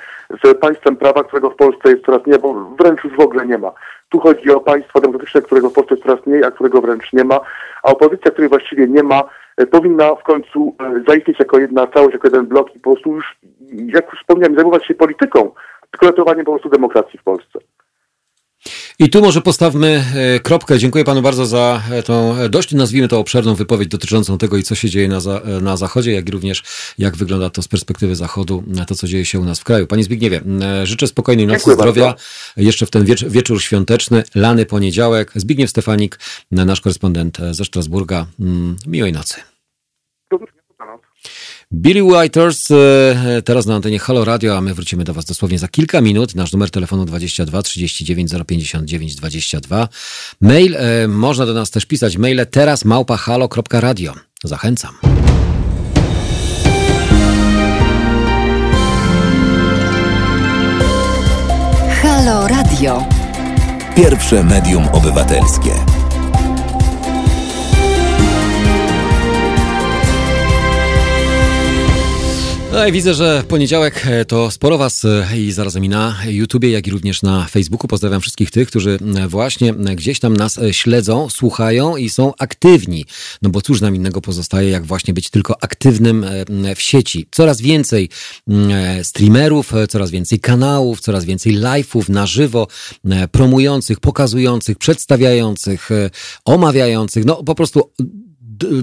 z państwem prawa, którego w Polsce jest coraz mniej, bo wręcz już w ogóle nie ma. Tu chodzi o państwo demokratyczne, którego w Polsce jest coraz mniej, a którego wręcz nie ma. A opozycja, której właściwie nie ma, e, powinna w końcu e, zaistnieć jako jedna całość, jako jeden blok i po prostu już, jak już wspomniałem, zajmować się polityką, tylko ratowaniem po prostu demokracji w Polsce. I tu może postawmy e, kropkę. Dziękuję panu bardzo za e, tą e, dość, nazwijmy to obszerną wypowiedź dotyczącą tego i co się dzieje na, za, na Zachodzie, jak i również jak wygląda to z perspektywy Zachodu, to co dzieje się u nas w kraju. Panie Zbigniewie, życzę spokojnej nocy, Dziękuję zdrowia. Bardzo. Jeszcze w ten wiecz, wieczór świąteczny, lany poniedziałek. Zbigniew Stefanik, nasz korespondent ze Strasburga. Miłej nocy. Billy Whiters, e, teraz na antenie Halo Radio, a my wrócimy do Was dosłownie za kilka minut. Nasz numer telefonu 22 39 059 22. Mail, e, można do nas też pisać maile teraz małpa halo.radio. Zachęcam. Halo Radio. Pierwsze medium obywatelskie. No i widzę, że poniedziałek e, to sporo Was e, i zarazem i na YouTubie, jak i również na Facebooku. Pozdrawiam wszystkich tych, którzy e, właśnie gdzieś tam nas śledzą, słuchają i są aktywni. No bo cóż nam innego pozostaje, jak właśnie być tylko aktywnym w sieci. Coraz więcej streamerów, coraz więcej kanałów, coraz więcej live'ów na żywo, promujących, pokazujących, przedstawiających, omawiających. No po prostu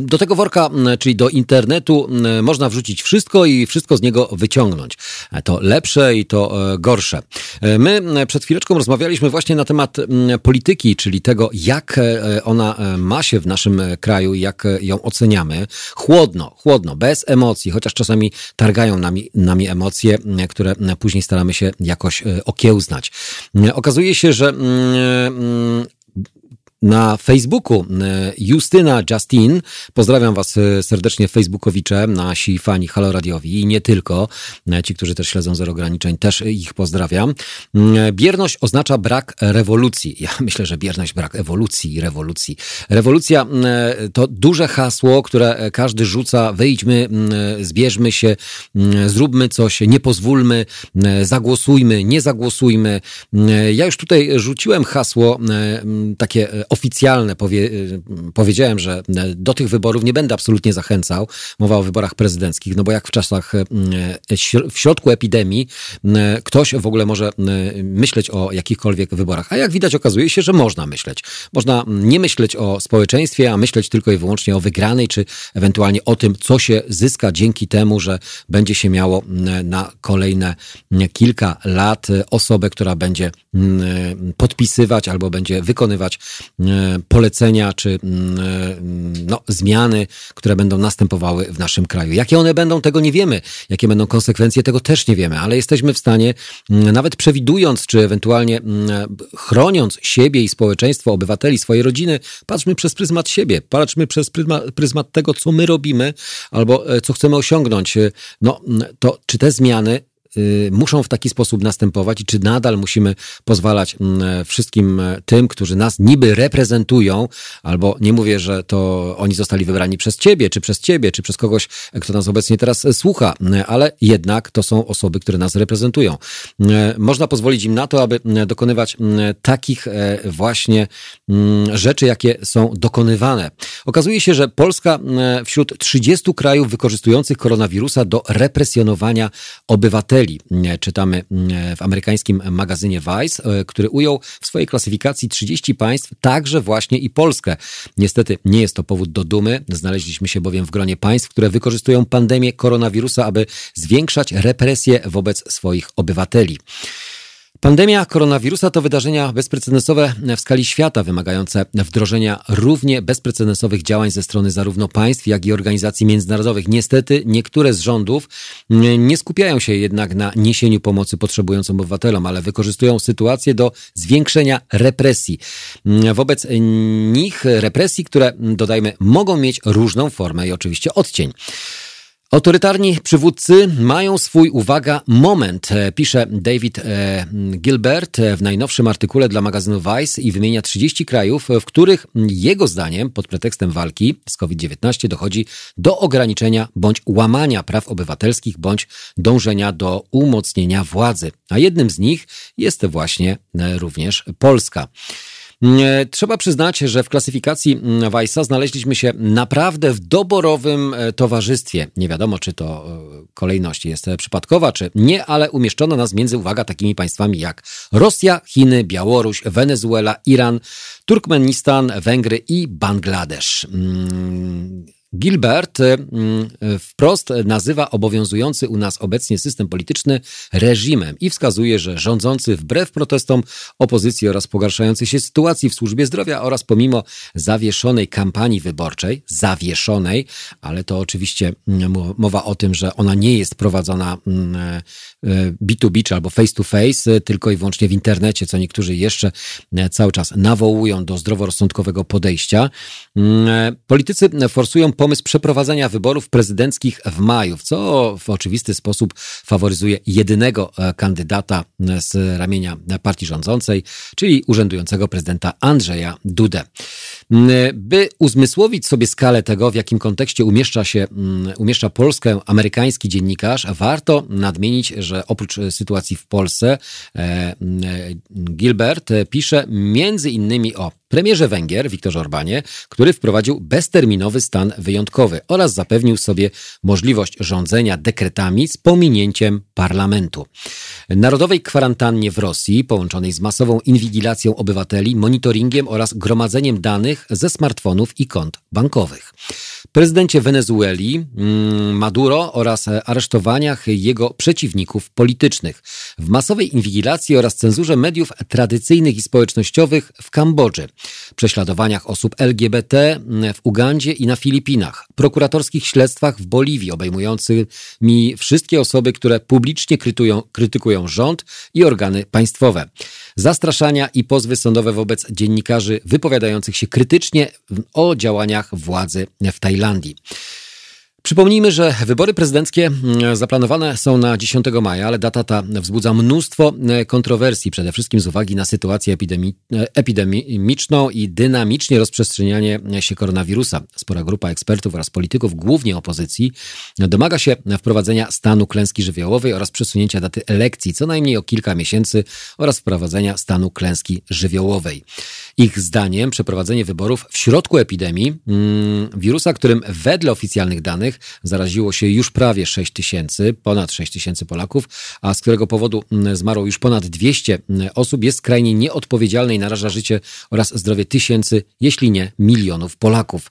do tego worka, czyli do internetu, można wrzucić wszystko i wszystko z niego wyciągnąć. To lepsze i to e, gorsze. E, my przed chwileczką rozmawialiśmy właśnie na temat polityki, czyli tego, jak e, ona ma się w naszym kraju, jak ją oceniamy. Chłodno, chłodno, bez emocji, chociaż czasami targają nami, nami emocje, które później staramy się jakoś okiełznać. Okazuje się, że na Facebooku e, Justyna Justin, pozdrawiam Was e, serdecznie Facebookowicze, nasi fani Halo Radiowi i nie tylko, e, ci, którzy też śledzą Zero Ograniczeń, też ich pozdrawiam. Bierność oznacza brak rewolucji. Ja myślę, że bierność brak ewolucji i rewolucji. Rewolucja to duże hasło, które każdy rzuca, wyjdźmy, zbierzmy się, zróbmy coś, nie pozwólmy, zagłosujmy, nie zagłosujmy. Ja już tutaj rzuciłem hasło takie oficjalne powie, y, powiedziałem, że e, do tych wyborów nie będę absolutnie zachęcał. Mowa o wyborach prezydenckich, no bo jak w czasach, e, w środku epidemii ktoś w ogóle może myśleć o jakichkolwiek wyborach. A jak widać, okazuje się, że można myśleć. Można nie myśleć o społeczeństwie, a myśleć tylko i wyłącznie o wygranej, czy ewentualnie o tym, co się zyska dzięki temu, że będzie się miało na kolejne kilka lat osobę, która będzie podpisywać albo będzie wykonywać polecenia czy mm, e, no, zmiany, które będą następowały w naszym kraju. Jakie one będą, tego nie wiemy. Jakie będą konsekwencje, tego też nie wiemy, ale jesteśmy w stanie, mm, nawet przewidując, czy ewentualnie mm, chroniąc siebie i społeczeństwo, obywateli, swoje rodziny, patrzmy przez pryzmat siebie, patrzmy przez pryzmat, pryzmat tego, co my robimy albo e, co chcemy osiągnąć. No, to czy te zmiany muszą w taki sposób następować i czy nadal musimy pozwalać mm, wszystkim e, tym, którzy nas niby reprezentują, albo nie mówię, że to oni zostali wybrani przez ciebie, czy przez ciebie, czy przez kogoś, e, kto nas obecnie teraz e, słucha, ale jednak to są osoby, które nas reprezentują. Można pozwolić im na to, aby dokonywać takich właśnie rzeczy, jakie są dokonywane. Okazuje się, że Polska wśród 30 krajów wykorzystujących koronawirusa do represjonowania obywateli Czytamy mm, w amerykańskim magazynie Vice, e, który ujął w swojej klasyfikacji 30 państw, także właśnie i Polskę. Niestety nie jest to powód do dumy. Znaleźliśmy się bowiem w gronie państw, które wykorzystują pandemię koronawirusa, aby zwiększać represje wobec swoich obywateli. Pandemia koronawirusa to wydarzenia bezprecedensowe w skali świata, wymagające wdrożenia równie bezprecedensowych działań ze strony zarówno państw, jak i organizacji międzynarodowych. Niestety niektóre z rządów nie skupiają się jednak na niesieniu pomocy potrzebującym obywatelom, ale wykorzystują sytuację do zwiększenia represji. Wobec nich represji, które dodajmy, mogą mieć różną formę i oczywiście odcień. Autorytarni przywódcy mają swój, uwaga, moment, e, pisze David e, Gilbert w najnowszym artykule dla magazynu Vice i wymienia 30 krajów, w których jego zdaniem pod pretekstem walki z COVID-19 dochodzi do ograniczenia bądź łamania praw obywatelskich bądź dążenia do umocnienia władzy. A jednym z nich jest właśnie e, również Polska. Trzeba przyznać, że w klasyfikacji Weissa znaleźliśmy się naprawdę w doborowym e, towarzystwie. Nie wiadomo, czy to e, kolejność jest e, przypadkowa, czy nie, ale umieszczono nas między, uwaga, takimi państwami jak Rosja, Chiny, Białoruś, Wenezuela, Iran, Turkmenistan, Węgry i Bangladesz. Gilbert y, y, wprost nazywa obowiązujący u nas obecnie system polityczny reżimem i wskazuje, że rządzący wbrew protestom opozycji oraz pogarszającej się sytuacji w służbie zdrowia oraz pomimo zawieszonej kampanii wyborczej, zawieszonej, ale to oczywiście mm, mowa o tym, że ona nie jest prowadzona B2B mm, czy albo face to face, tylko i wyłącznie w internecie, co niektórzy jeszcze cały czas nawołują do zdroworozsądkowego podejścia. Mm, politycy forsują pomysł przeprowadzenia wyborów prezydenckich w maju, co w oczywisty sposób faworyzuje jedynego kandydata z ramienia partii rządzącej, czyli urzędującego prezydenta Andrzeja Dudę. By uzmysłowić sobie skalę tego, w jakim kontekście umieszcza się, umieszcza Polskę amerykański dziennikarz, warto nadmienić, że oprócz sytuacji w Polsce, Gilbert pisze między innymi o premierze Węgier, Viktorze Orbanie, który wprowadził bezterminowy stan wyjątkowy oraz zapewnił sobie możliwość rządzenia dekretami z pominięciem parlamentu. Narodowej kwarantannie w Rosji, połączonej z masową inwigilacją obywateli, monitoringiem oraz gromadzeniem danych ze smartfonów i kont bankowych. Prezydencie Wenezueli mm, Maduro oraz aresztowaniach jego przeciwników politycznych. W masowej inwigilacji oraz cenzurze mediów tradycyjnych i społecznościowych w Kambodży prześladowaniach osób LGBT w Ugandzie i na Filipinach, prokuratorskich śledztwach w Boliwii obejmującymi wszystkie osoby, które publicznie krytują, krytykują rząd i organy państwowe, zastraszania i pozwy sądowe wobec dziennikarzy wypowiadających się krytycznie o działaniach władzy w Tajlandii. Przypomnijmy, że wybory prezydenckie mm, zaplanowane są na 10 maja, ale data ta wzbudza mnóstwo e, kontrowersji, przede wszystkim z uwagi na sytuację epidemi e, epidemiczną i dynamicznie rozprzestrzenianie się koronawirusa. Spora grupa ekspertów oraz polityków, głównie opozycji, domaga się wprowadzenia stanu klęski żywiołowej oraz przesunięcia daty elekcji co najmniej o kilka miesięcy oraz wprowadzenia stanu klęski żywiołowej. Ich zdaniem przeprowadzenie wyborów w środku epidemii mm, wirusa, którym wedle oficjalnych danych zaraziło się już prawie 6 tysięcy, ponad 6 tysięcy Polaków, a z którego powodu mm, zmarło już ponad 200 mm, osób, jest skrajnie nieodpowiedzialne i naraża życie oraz zdrowie tysięcy, jeśli nie milionów Polaków.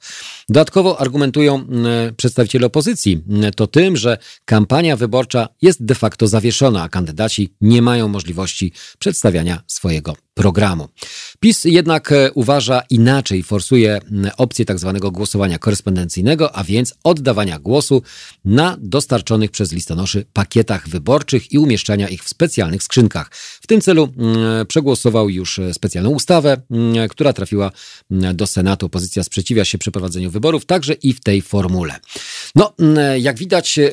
Dodatkowo argumentują przedstawiciele opozycji to tym, że kampania wyborcza jest de facto zawieszona, a kandydaci nie mają możliwości przedstawiania swojego programu. PiS jednak e, uważa inaczej, forsuje opcję tak zwanego głosowania korespondencyjnego, a więc oddawania głosu na dostarczonych przez listonoszy pakietach wyborczych i umieszczania ich w specjalnych skrzynkach. W tym celu przegłosował już e, specjalną ustawę, która trafiła do Senatu. Opozycja sprzeciwia się przeprowadzeniu wyborów, także i w tej formule. No, jak widać, e,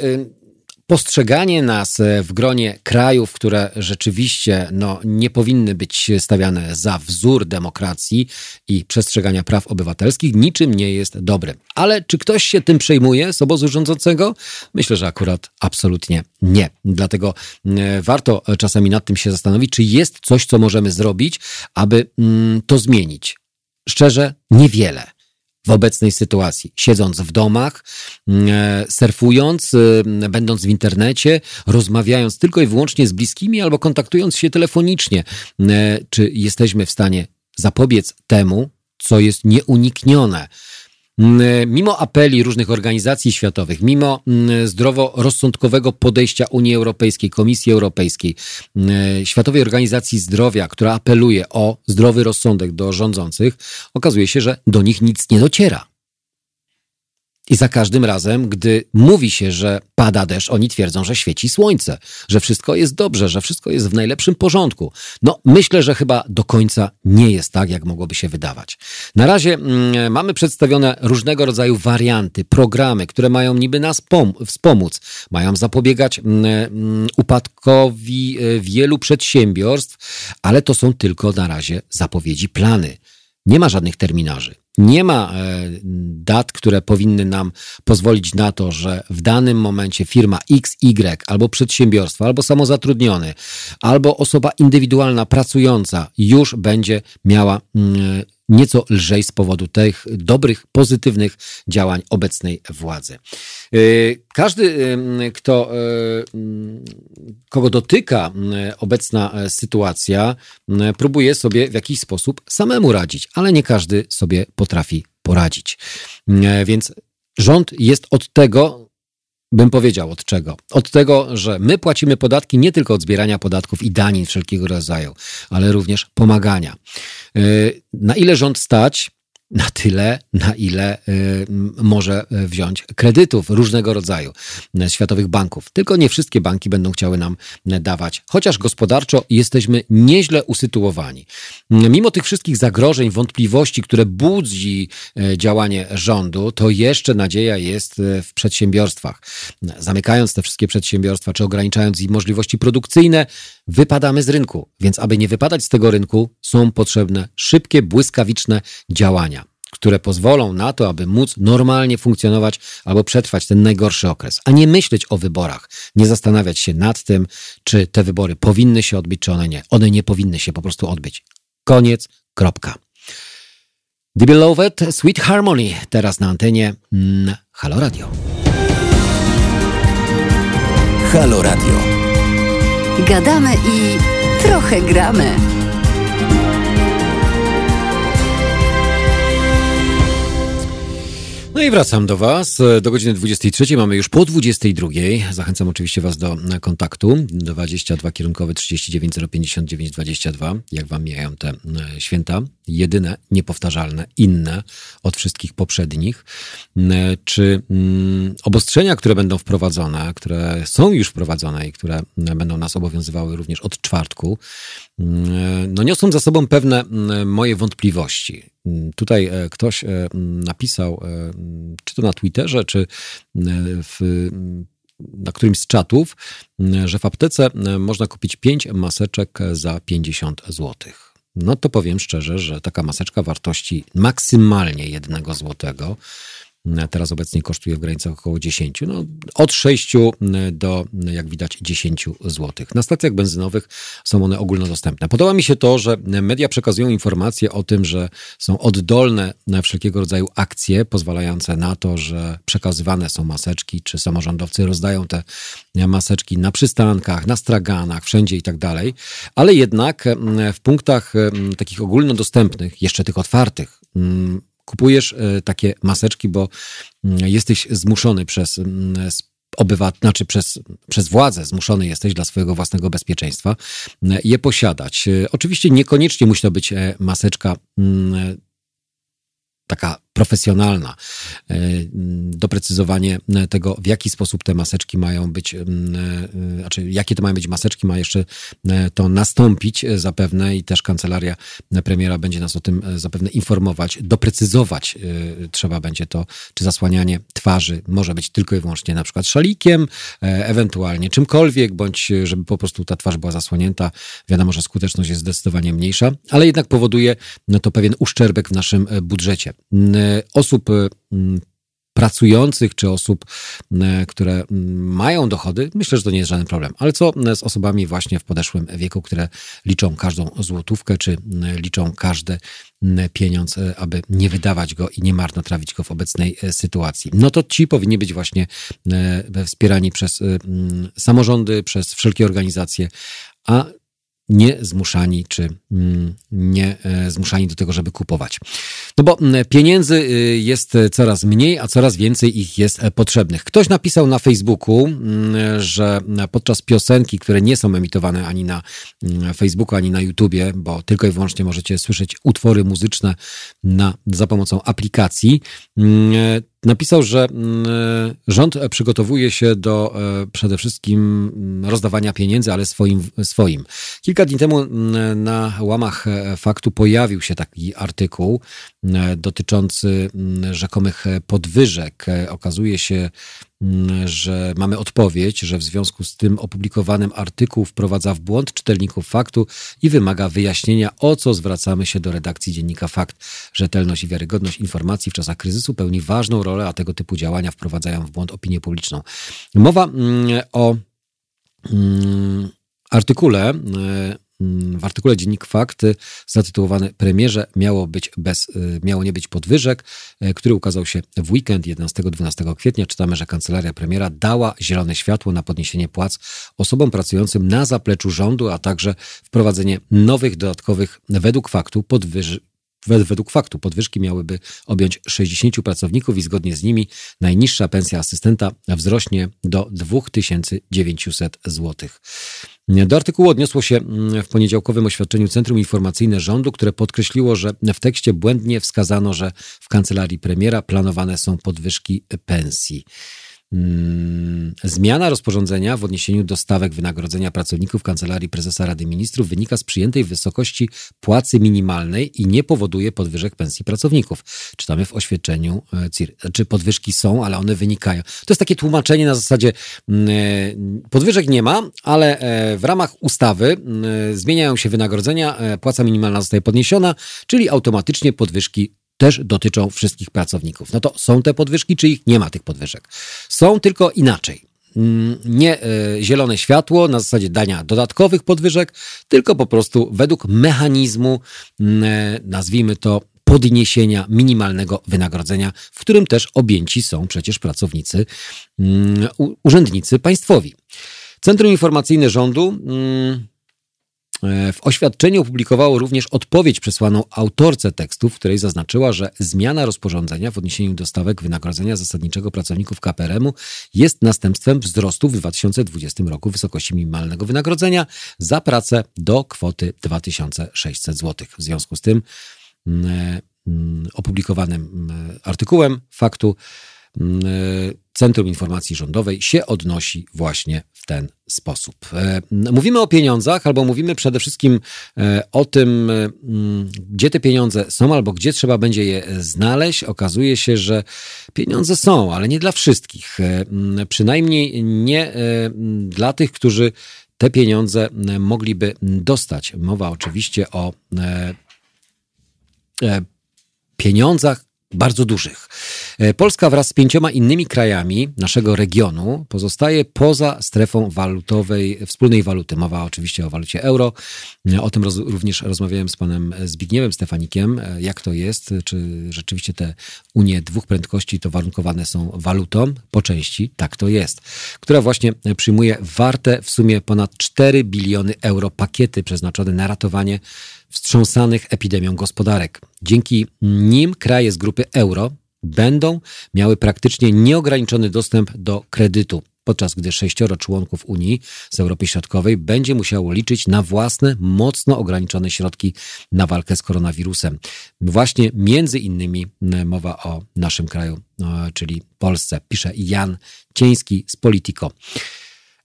postrzeganie nas e, w gronie krajów, które rzeczywiście no, nie powinny być stawiane za wzór demokracji i przestrzegania praw obywatelskich, niczym nie jest dobre. Ale czy ktoś się tym przejmuje z obozu rządzącego? Myślę, że akurat absolutnie nie. Dlatego warto czasami nad tym się zastanowić, czy jest coś, co możemy zrobić, aby to zmienić. Szczerze, niewiele w obecnej sytuacji, siedząc w domach, mm, e, surfując, e, będąc w internecie, rozmawiając tylko i wyłącznie z bliskimi albo kontaktując się telefonicznie. E, czy jesteśmy w stanie zapobiec temu, co jest nieuniknione? Mm, mimo apeli różnych organizacji światowych, mimo mm, zdroworozsądkowego podejścia Unii Europejskiej, Komisji Europejskiej, mm, Światowej Organizacji Zdrowia, która apeluje o zdrowy rozsądek do rządzących, okazuje się, że do nich nic nie dociera. I za każdym razem, gdy mówi się, że pada deszcz, oni twierdzą, że świeci słońce, że wszystko jest dobrze, że wszystko jest w najlepszym porządku. No, myślę, że chyba do końca nie jest tak, jak mogłoby się wydawać. Na razie mm, mamy przedstawione różnego rodzaju warianty, programy, które mają niby nas wspomóc, mają zapobiegać mm, mm, upadkowi e, wielu przedsiębiorstw, ale to są tylko na razie zapowiedzi, plany. Nie ma żadnych terminarzy. Nie ma e, dat, które powinny nam pozwolić na to, że w danym momencie firma XY albo przedsiębiorstwo, albo samozatrudniony, albo osoba indywidualna pracująca już będzie miała mm, nieco lżej z powodu tych dobrych, pozytywnych działań obecnej władzy. Y, każdy, y, kto, y, kogo dotyka obecna sytuacja, próbuje sobie w jakiś sposób samemu radzić, ale nie każdy sobie potrafi poradzić. Więc rząd jest od tego, bym powiedział od czego? Od tego, że my płacimy podatki nie tylko od zbierania podatków i danin wszelkiego rodzaju, ale również pomagania. Y, na ile rząd stać, na tyle, na ile y, może wziąć kredytów różnego rodzaju z światowych banków. Tylko nie wszystkie banki będą chciały nam dawać, chociaż gospodarczo jesteśmy nieźle usytuowani. Mimo tych wszystkich zagrożeń, wątpliwości, które budzi działanie rządu, to jeszcze nadzieja jest w przedsiębiorstwach. Zamykając te wszystkie przedsiębiorstwa, czy ograniczając ich możliwości produkcyjne, wypadamy z rynku. Więc aby nie wypadać z tego rynku, są potrzebne szybkie, błyskawiczne działania które pozwolą na to, aby móc normalnie funkcjonować albo przetrwać ten najgorszy okres, a nie myśleć o wyborach, nie zastanawiać się nad tym, czy te wybory powinny się odbyć, czy one nie. One nie powinny się po prostu odbyć. Koniec, kropka. The Beloved Sweet Harmony teraz na antenie mm, Halo Radio. Halo Radio. Gadamy i trochę gramy. No i wracam do Was. Do godziny 23 mamy już po 22. Zachęcam oczywiście Was do kontaktu. 22 kierunkowy 39 059 22. Jak Wam mijają te e, święta? Jedyne, niepowtarzalne, inne od wszystkich poprzednich. E, czy mm, obostrzenia, które będą wprowadzone, które są już wprowadzone i które będą nas obowiązywały również od czwartku, mm, no niosą za sobą pewne moje wątpliwości. Tutaj e, ktoś e, napisał, e, czy to na Twitterze, czy w, na którymś z czatów, że w aptece można kupić 5 maseczek za 50 zł. No to powiem szczerze, że taka maseczka wartości maksymalnie jednego złotego Teraz obecnie kosztuje w granicach około 10, no od 6 do, jak widać, 10 zł. Na stacjach benzynowych są one ogólnodostępne. Podoba mi się to, że media przekazują informacje o tym, że są oddolne wszelkiego rodzaju akcje pozwalające na to, że przekazywane są maseczki, czy samorządowcy rozdają te maseczki na przystankach, na straganach, wszędzie i tak dalej, ale jednak w punktach takich ogólnodostępnych, jeszcze tych otwartych, kupujesz e, takie maseczki, bo mm, jesteś zmuszony przez mm, obywatel, znaczy przez, przez władzę zmuszony jesteś dla swojego własnego bezpieczeństwa mm, je posiadać. E, oczywiście niekoniecznie musi to być e, maseczka taka profesjonalna. E, doprecyzowanie tego, w jaki sposób te maseczki mają być, e, znaczy jakie to mają być maseczki, ma jeszcze e, to nastąpić zapewne i też kancelaria premiera będzie nas o tym zapewne informować, doprecyzować trzeba będzie to, czy zasłanianie twarzy może być tylko i wyłącznie na przykład szalikiem, ewentualnie czymkolwiek, bądź żeby po prostu ta twarz była zasłonięta. Wiadomo, że skuteczność jest zdecydowanie mniejsza, ale jednak powoduje no to pewien uszczerbek w naszym budżecie osób y, mm, pracujących, czy osób, y, które mają dochody, myślę, że to nie jest żaden problem. Ale co z osobami właśnie w podeszłym wieku, które liczą każdą złotówkę, czy liczą każdy pieniądz, aby nie wydawać go i nie marnotrawić go w obecnej sytuacji. No to ci powinni być właśnie wspierani przez samorządy, przez wszelkie organizacje, a nie zmuszani, czy mm, nie e, zmuszani do tego, żeby kupować. No bo mm, pieniędzy y, jest coraz mniej, a coraz więcej ich jest e, potrzebnych. Ktoś napisał na Facebooku, mm, że podczas piosenki, które nie są emitowane ani na Facebooku, ani na YouTubie, bo tylko i wyłącznie możecie słyszeć utwory muzyczne na, za pomocą aplikacji, Napisał, że mm, rząd przygotowuje się do e, przede wszystkim mm, rozdawania pieniędzy, ale swoim. swoim. Kilka dni temu mm, na łamach e, faktu pojawił się taki artykuł dotyczący rzekomych podwyżek. E, okazuje się, że mamy odpowiedź, że w związku z tym opublikowanym artykuł wprowadza w błąd czytelników faktu i wymaga wyjaśnienia, o co zwracamy się do redakcji dziennika Fakt. Rzetelność i wiarygodność informacji w czasach kryzysu pełni ważną rolę, a tego typu działania wprowadzają w błąd opinię publiczną. Mowa mm, o mm, artykule w artykule Dziennik Fakt zatytułowany Premierze miało, być bez, y, miało nie być podwyżek, y, który ukazał się w weekend 11-12 kwietnia. Czytamy, że kancelaria premiera dała zielone światło na podniesienie płac osobom pracującym na zapleczu rządu, a także wprowadzenie nowych, dodatkowych, według faktu, podwyż Według faktu podwyżki miałyby objąć 60 pracowników i zgodnie z nimi najniższa pensja asystenta wzrośnie do 2900 zł. Do artykułu odniosło się mm, w poniedziałkowym oświadczeniu Centrum Informacyjne Rządu, które podkreśliło, że w tekście błędnie wskazano, że w kancelarii premiera planowane są podwyżki pensji. Mm, zmiana rozporządzenia w odniesieniu do stawek wynagrodzenia pracowników Kancelarii Prezesa Rady Ministrów wynika z przyjętej wysokości płacy minimalnej i nie powoduje podwyżek pensji pracowników. Czytamy w oświadczeniu e, CIR. Czy podwyżki są, ale one wynikają. To jest takie tłumaczenie na zasadzie mm, e, podwyżek nie ma, ale e, w ramach ustawy mm, zmieniają się wynagrodzenia, płaca minimalna zostaje podniesiona, czyli automatycznie podwyżki też dotyczą wszystkich pracowników. No to są te podwyżki, czy ich nie ma tych podwyżek? Są tylko inaczej. Mm, nie e, zielone światło na zasadzie dania dodatkowych podwyżek, tylko po prostu według mechanizmu, e, nazwijmy to podniesienia minimalnego wynagrodzenia, w którym też objęci są przecież pracownicy, mm, urzędnicy państwowi. Centrum Informacyjne Rządu w oświadczeniu opublikowało również odpowiedź przesłaną autorce tekstu, w której zaznaczyła, że zmiana rozporządzenia w odniesieniu do stawek wynagrodzenia zasadniczego pracowników KPRM-u jest następstwem wzrostu w 2020 roku wysokości minimalnego wynagrodzenia za pracę do kwoty 2600 zł. W związku z tym mm, mm, opublikowanym mm, artykułem faktu Centrum Informacji Rządowej się odnosi właśnie w ten sposób. E, mówimy o pieniądzach, albo mówimy przede wszystkim e, o tym, e, gdzie te pieniądze są, albo gdzie trzeba będzie je znaleźć. Okazuje się, że pieniądze są, ale nie dla wszystkich. Przynajmniej nie dla tych, którzy te pieniądze mogliby dostać. Mowa oczywiście o pieniądzach bardzo dużych. E, Polska wraz z pięcioma innymi krajami naszego regionu pozostaje poza strefą walutowej, wspólnej waluty. Mowa oczywiście o walucie euro. E, o tym roz, również rozmawiałem z panem Zbigniewem Stefanikiem, e, jak to jest, czy rzeczywiście te unie dwóch prędkości to warunkowane są walutą po części, tak to jest, która właśnie przyjmuje warte w sumie ponad 4 biliony euro pakiety przeznaczone na ratowanie wstrząsanych epidemią gospodarek. Dzięki nim kraje z grupy euro będą miały praktycznie nieograniczony dostęp do kredytu, podczas gdy sześcioro członków Unii z Europy Środkowej będzie musiało liczyć na własne, mocno ograniczone środki na walkę z koronawirusem. Właśnie między innymi mowa o naszym kraju, czyli Polsce, pisze Jan Cieński z Politico.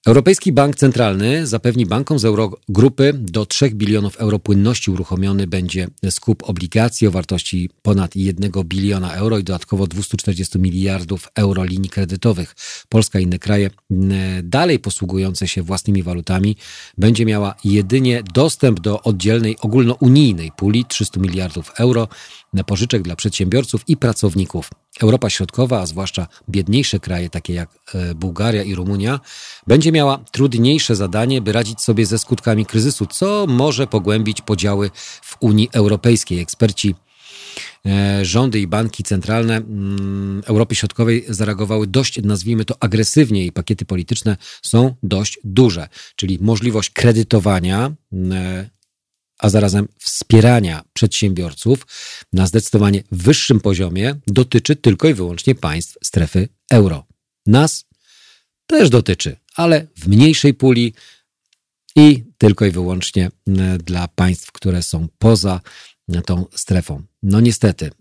Europejski Bank Centralny zapewni bankom z Eurogrupy do 3 bilionów euro płynności uruchomiony będzie skup obligacji o wartości ponad 1 biliona euro i dodatkowo 240 miliardów euro linii kredytowych. Polska i inne kraje dalej posługujące się własnymi walutami będzie miała jedynie dostęp do oddzielnej ogólnounijnej puli 300 miliardów euro pożyczek dla przedsiębiorców i pracowników. Europa Środkowa, a zwłaszcza biedniejsze kraje takie jak e, Bułgaria i Rumunia, będzie miała trudniejsze zadanie, by radzić sobie ze skutkami kryzysu, co może pogłębić podziały w Unii Europejskiej. Eksperci e, rządy i banki centralne mm, Europy Środkowej zareagowały dość, nazwijmy to, agresywnie i pakiety polityczne są dość duże, czyli możliwość kredytowania e, a zarazem wspierania przedsiębiorców na zdecydowanie wyższym poziomie dotyczy tylko i wyłącznie państw strefy euro. Nas też dotyczy, ale w mniejszej puli i tylko i wyłącznie dla państw, które są poza tą strefą. No niestety,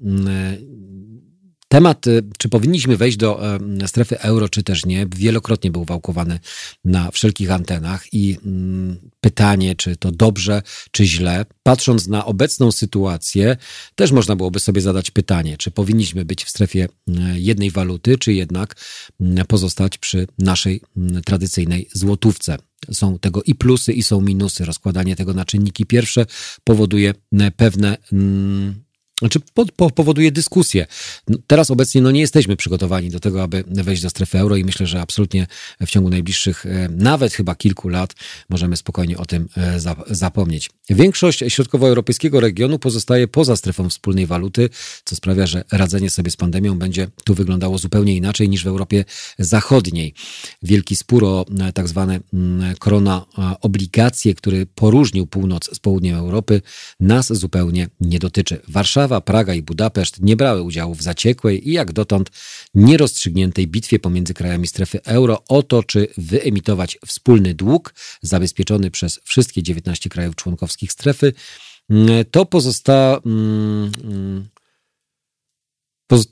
Temat, y, czy powinniśmy wejść do strefy euro, czy też nie, wielokrotnie był wałkowany na wszelkich antenach i mm, pytanie, czy to dobrze, czy źle. Patrząc na obecną sytuację, też można byłoby sobie zadać pytanie, czy powinniśmy być w strefie mm, jednej waluty, czy jednak mm, pozostać przy naszej tradycyjnej złotówce. Są tego i plusy, i są minusy. Rozkładanie tego na czynniki pierwsze powoduje pewne znaczy po, po, powoduje dyskusję. No, teraz obecnie no, nie jesteśmy przygotowani do tego, aby wejść do strefy euro i myślę, że absolutnie w ciągu najbliższych, e, nawet chyba kilku lat, możemy spokojnie o tym e, zapomnieć. Większość środkowoeuropejskiego regionu pozostaje poza strefą wspólnej waluty, co sprawia, że radzenie sobie z pandemią będzie tu wyglądało zupełnie inaczej niż w Europie Zachodniej. Wielki spór o e, tak zwane mm, korona obligacje, który poróżnił północ z południem Europy, nas zupełnie nie dotyczy. Warszawa, Praga i Budapeszt nie brały udziału w zaciekłej i jak dotąd nierozstrzygniętej bitwie pomiędzy krajami strefy euro o to, czy wyemitować wspólny dług zabezpieczony przez wszystkie 19 krajów członkowskich strefy. Mm, to pozosta... Mm, mm,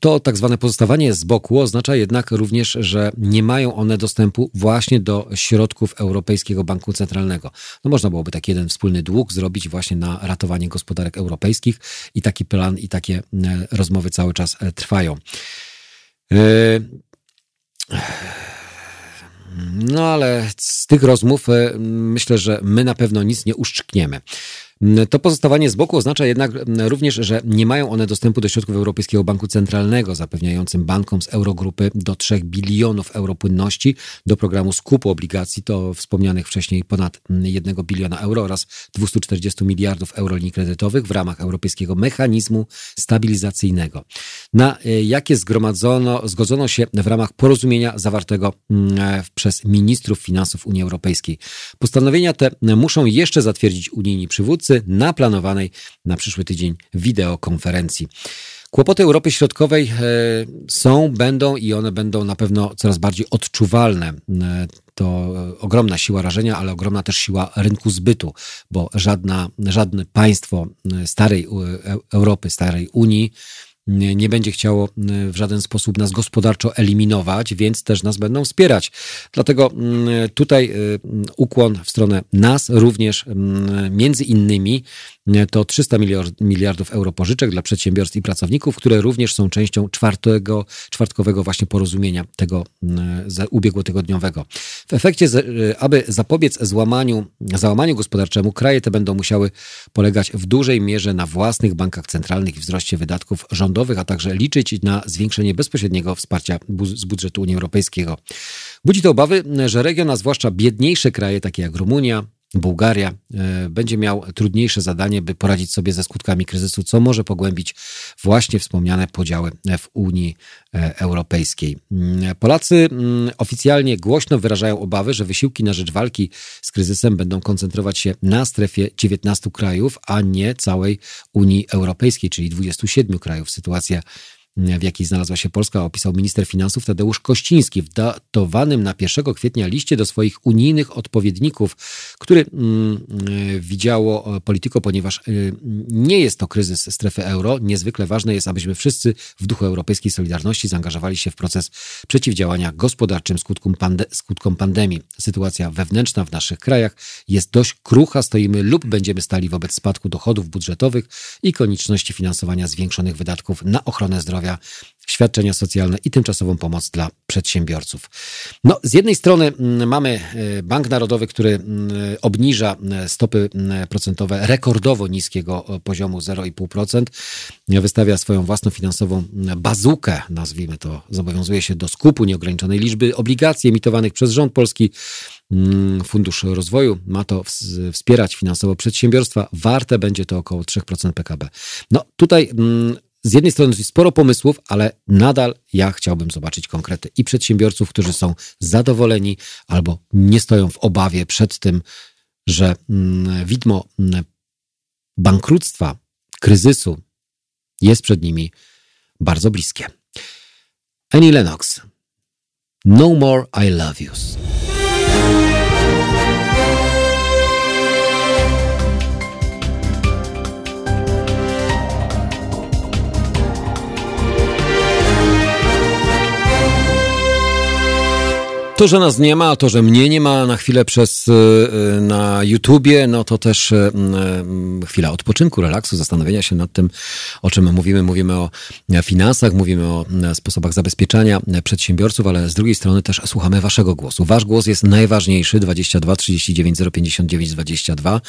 to tak zwane pozostawanie z boku oznacza jednak również, że nie mają one dostępu właśnie do środków Europejskiego Banku Centralnego. No można byłoby taki jeden wspólny dług zrobić właśnie na ratowanie gospodarek europejskich i taki plan i takie e, rozmowy cały czas e, trwają. E, no ale z tych rozmów myślę, że my na pewno nic nie uszczkniemy. To pozostawanie z boku oznacza jednak również, że nie mają one dostępu do środków Europejskiego Banku Centralnego, zapewniającym bankom z Eurogrupy do 3 bilionów euro płynności do programu skupu obligacji, to wspomnianych wcześniej ponad 1 biliona euro oraz 240 miliardów euro linii kredytowych w ramach Europejskiego Mechanizmu Stabilizacyjnego. Na e, jakie zgromadzono, zgodzono się w ramach porozumienia zawartego e, przez ministrów finansów Unii Europejskiej. Postanowienia te muszą jeszcze zatwierdzić unijni przywódcy, na planowanej na przyszły tydzień wideokonferencji. Kłopoty Europy Środkowej e, są, będą i one będą na pewno coraz bardziej odczuwalne. E, to ogromna siła rażenia, ale ogromna też siła rynku zbytu, bo żadna, żadne państwo e, starej Europy, starej Unii nie będzie chciało w żaden sposób nas gospodarczo eliminować, więc też nas będą wspierać. Dlatego tutaj ukłon w stronę nas również między innymi to 300 miliardów euro pożyczek dla przedsiębiorstw i pracowników, które również są częścią czwartego, czwartkowego właśnie porozumienia tego ubiegłotygodniowego. W efekcie, aby zapobiec złamaniu, załamaniu gospodarczemu, kraje te będą musiały polegać w dużej mierze na własnych bankach centralnych i wzroście wydatków rządowych, a także liczyć na zwiększenie bezpośredniego wsparcia z budżetu Unii Europejskiego. Budzi to obawy, że region, a zwłaszcza biedniejsze kraje, takie jak Rumunia, Bułgaria e, będzie miał trudniejsze zadanie, by poradzić sobie ze skutkami kryzysu, co może pogłębić właśnie wspomniane podziały w Unii e, Europejskiej. Mm, Polacy mm, oficjalnie głośno wyrażają obawy, że wysiłki na rzecz walki z kryzysem będą koncentrować się na strefie 19 krajów, a nie całej Unii Europejskiej, czyli 27 krajów. Sytuacja w jakiej znalazła się Polska, opisał minister finansów Tadeusz Kościński w datowanym na 1 kwietnia liście do swoich unijnych odpowiedników, który mm, e, widziało e, polityko, ponieważ e, nie jest to kryzys strefy euro. Niezwykle ważne jest, abyśmy wszyscy w duchu europejskiej solidarności zaangażowali się w proces przeciwdziałania gospodarczym skutkom, pande skutkom pandemii. Sytuacja wewnętrzna w naszych krajach jest dość krucha. Stoimy lub będziemy stali wobec spadku dochodów budżetowych i konieczności finansowania zwiększonych wydatków na ochronę zdrowia zdrowia, świadczenia socjalne i tymczasową pomoc dla przedsiębiorców. No, z jednej strony mm, mamy e, Bank Narodowy, który mm, obniża e, stopy mm, procentowe rekordowo niskiego poziomu 0,5%, wystawia swoją własną finansową bazukę, nazwijmy to, zobowiązuje się do skupu nieograniczonej liczby obligacji emitowanych przez rząd polski. Fundusz Rozwoju ma to wspierać finansowo przedsiębiorstwa. Warte będzie to około 3% PKB. No tutaj z jednej strony sporo pomysłów, ale nadal ja chciałbym zobaczyć konkrety i przedsiębiorców, którzy są zadowoleni albo nie stoją w obawie przed tym, że mm, widmo mm, bankructwa, kryzysu jest przed nimi bardzo bliskie. Annie Lennox. No more I love yous. To, że nas nie ma, to, że mnie nie ma na chwilę przez na YouTubie, no to też chwila odpoczynku, relaksu, zastanowienia się nad tym, o czym mówimy. Mówimy o finansach, mówimy o sposobach zabezpieczania przedsiębiorców, ale z drugiej strony też słuchamy waszego głosu. Wasz głos jest najważniejszy, 22 39 059 22.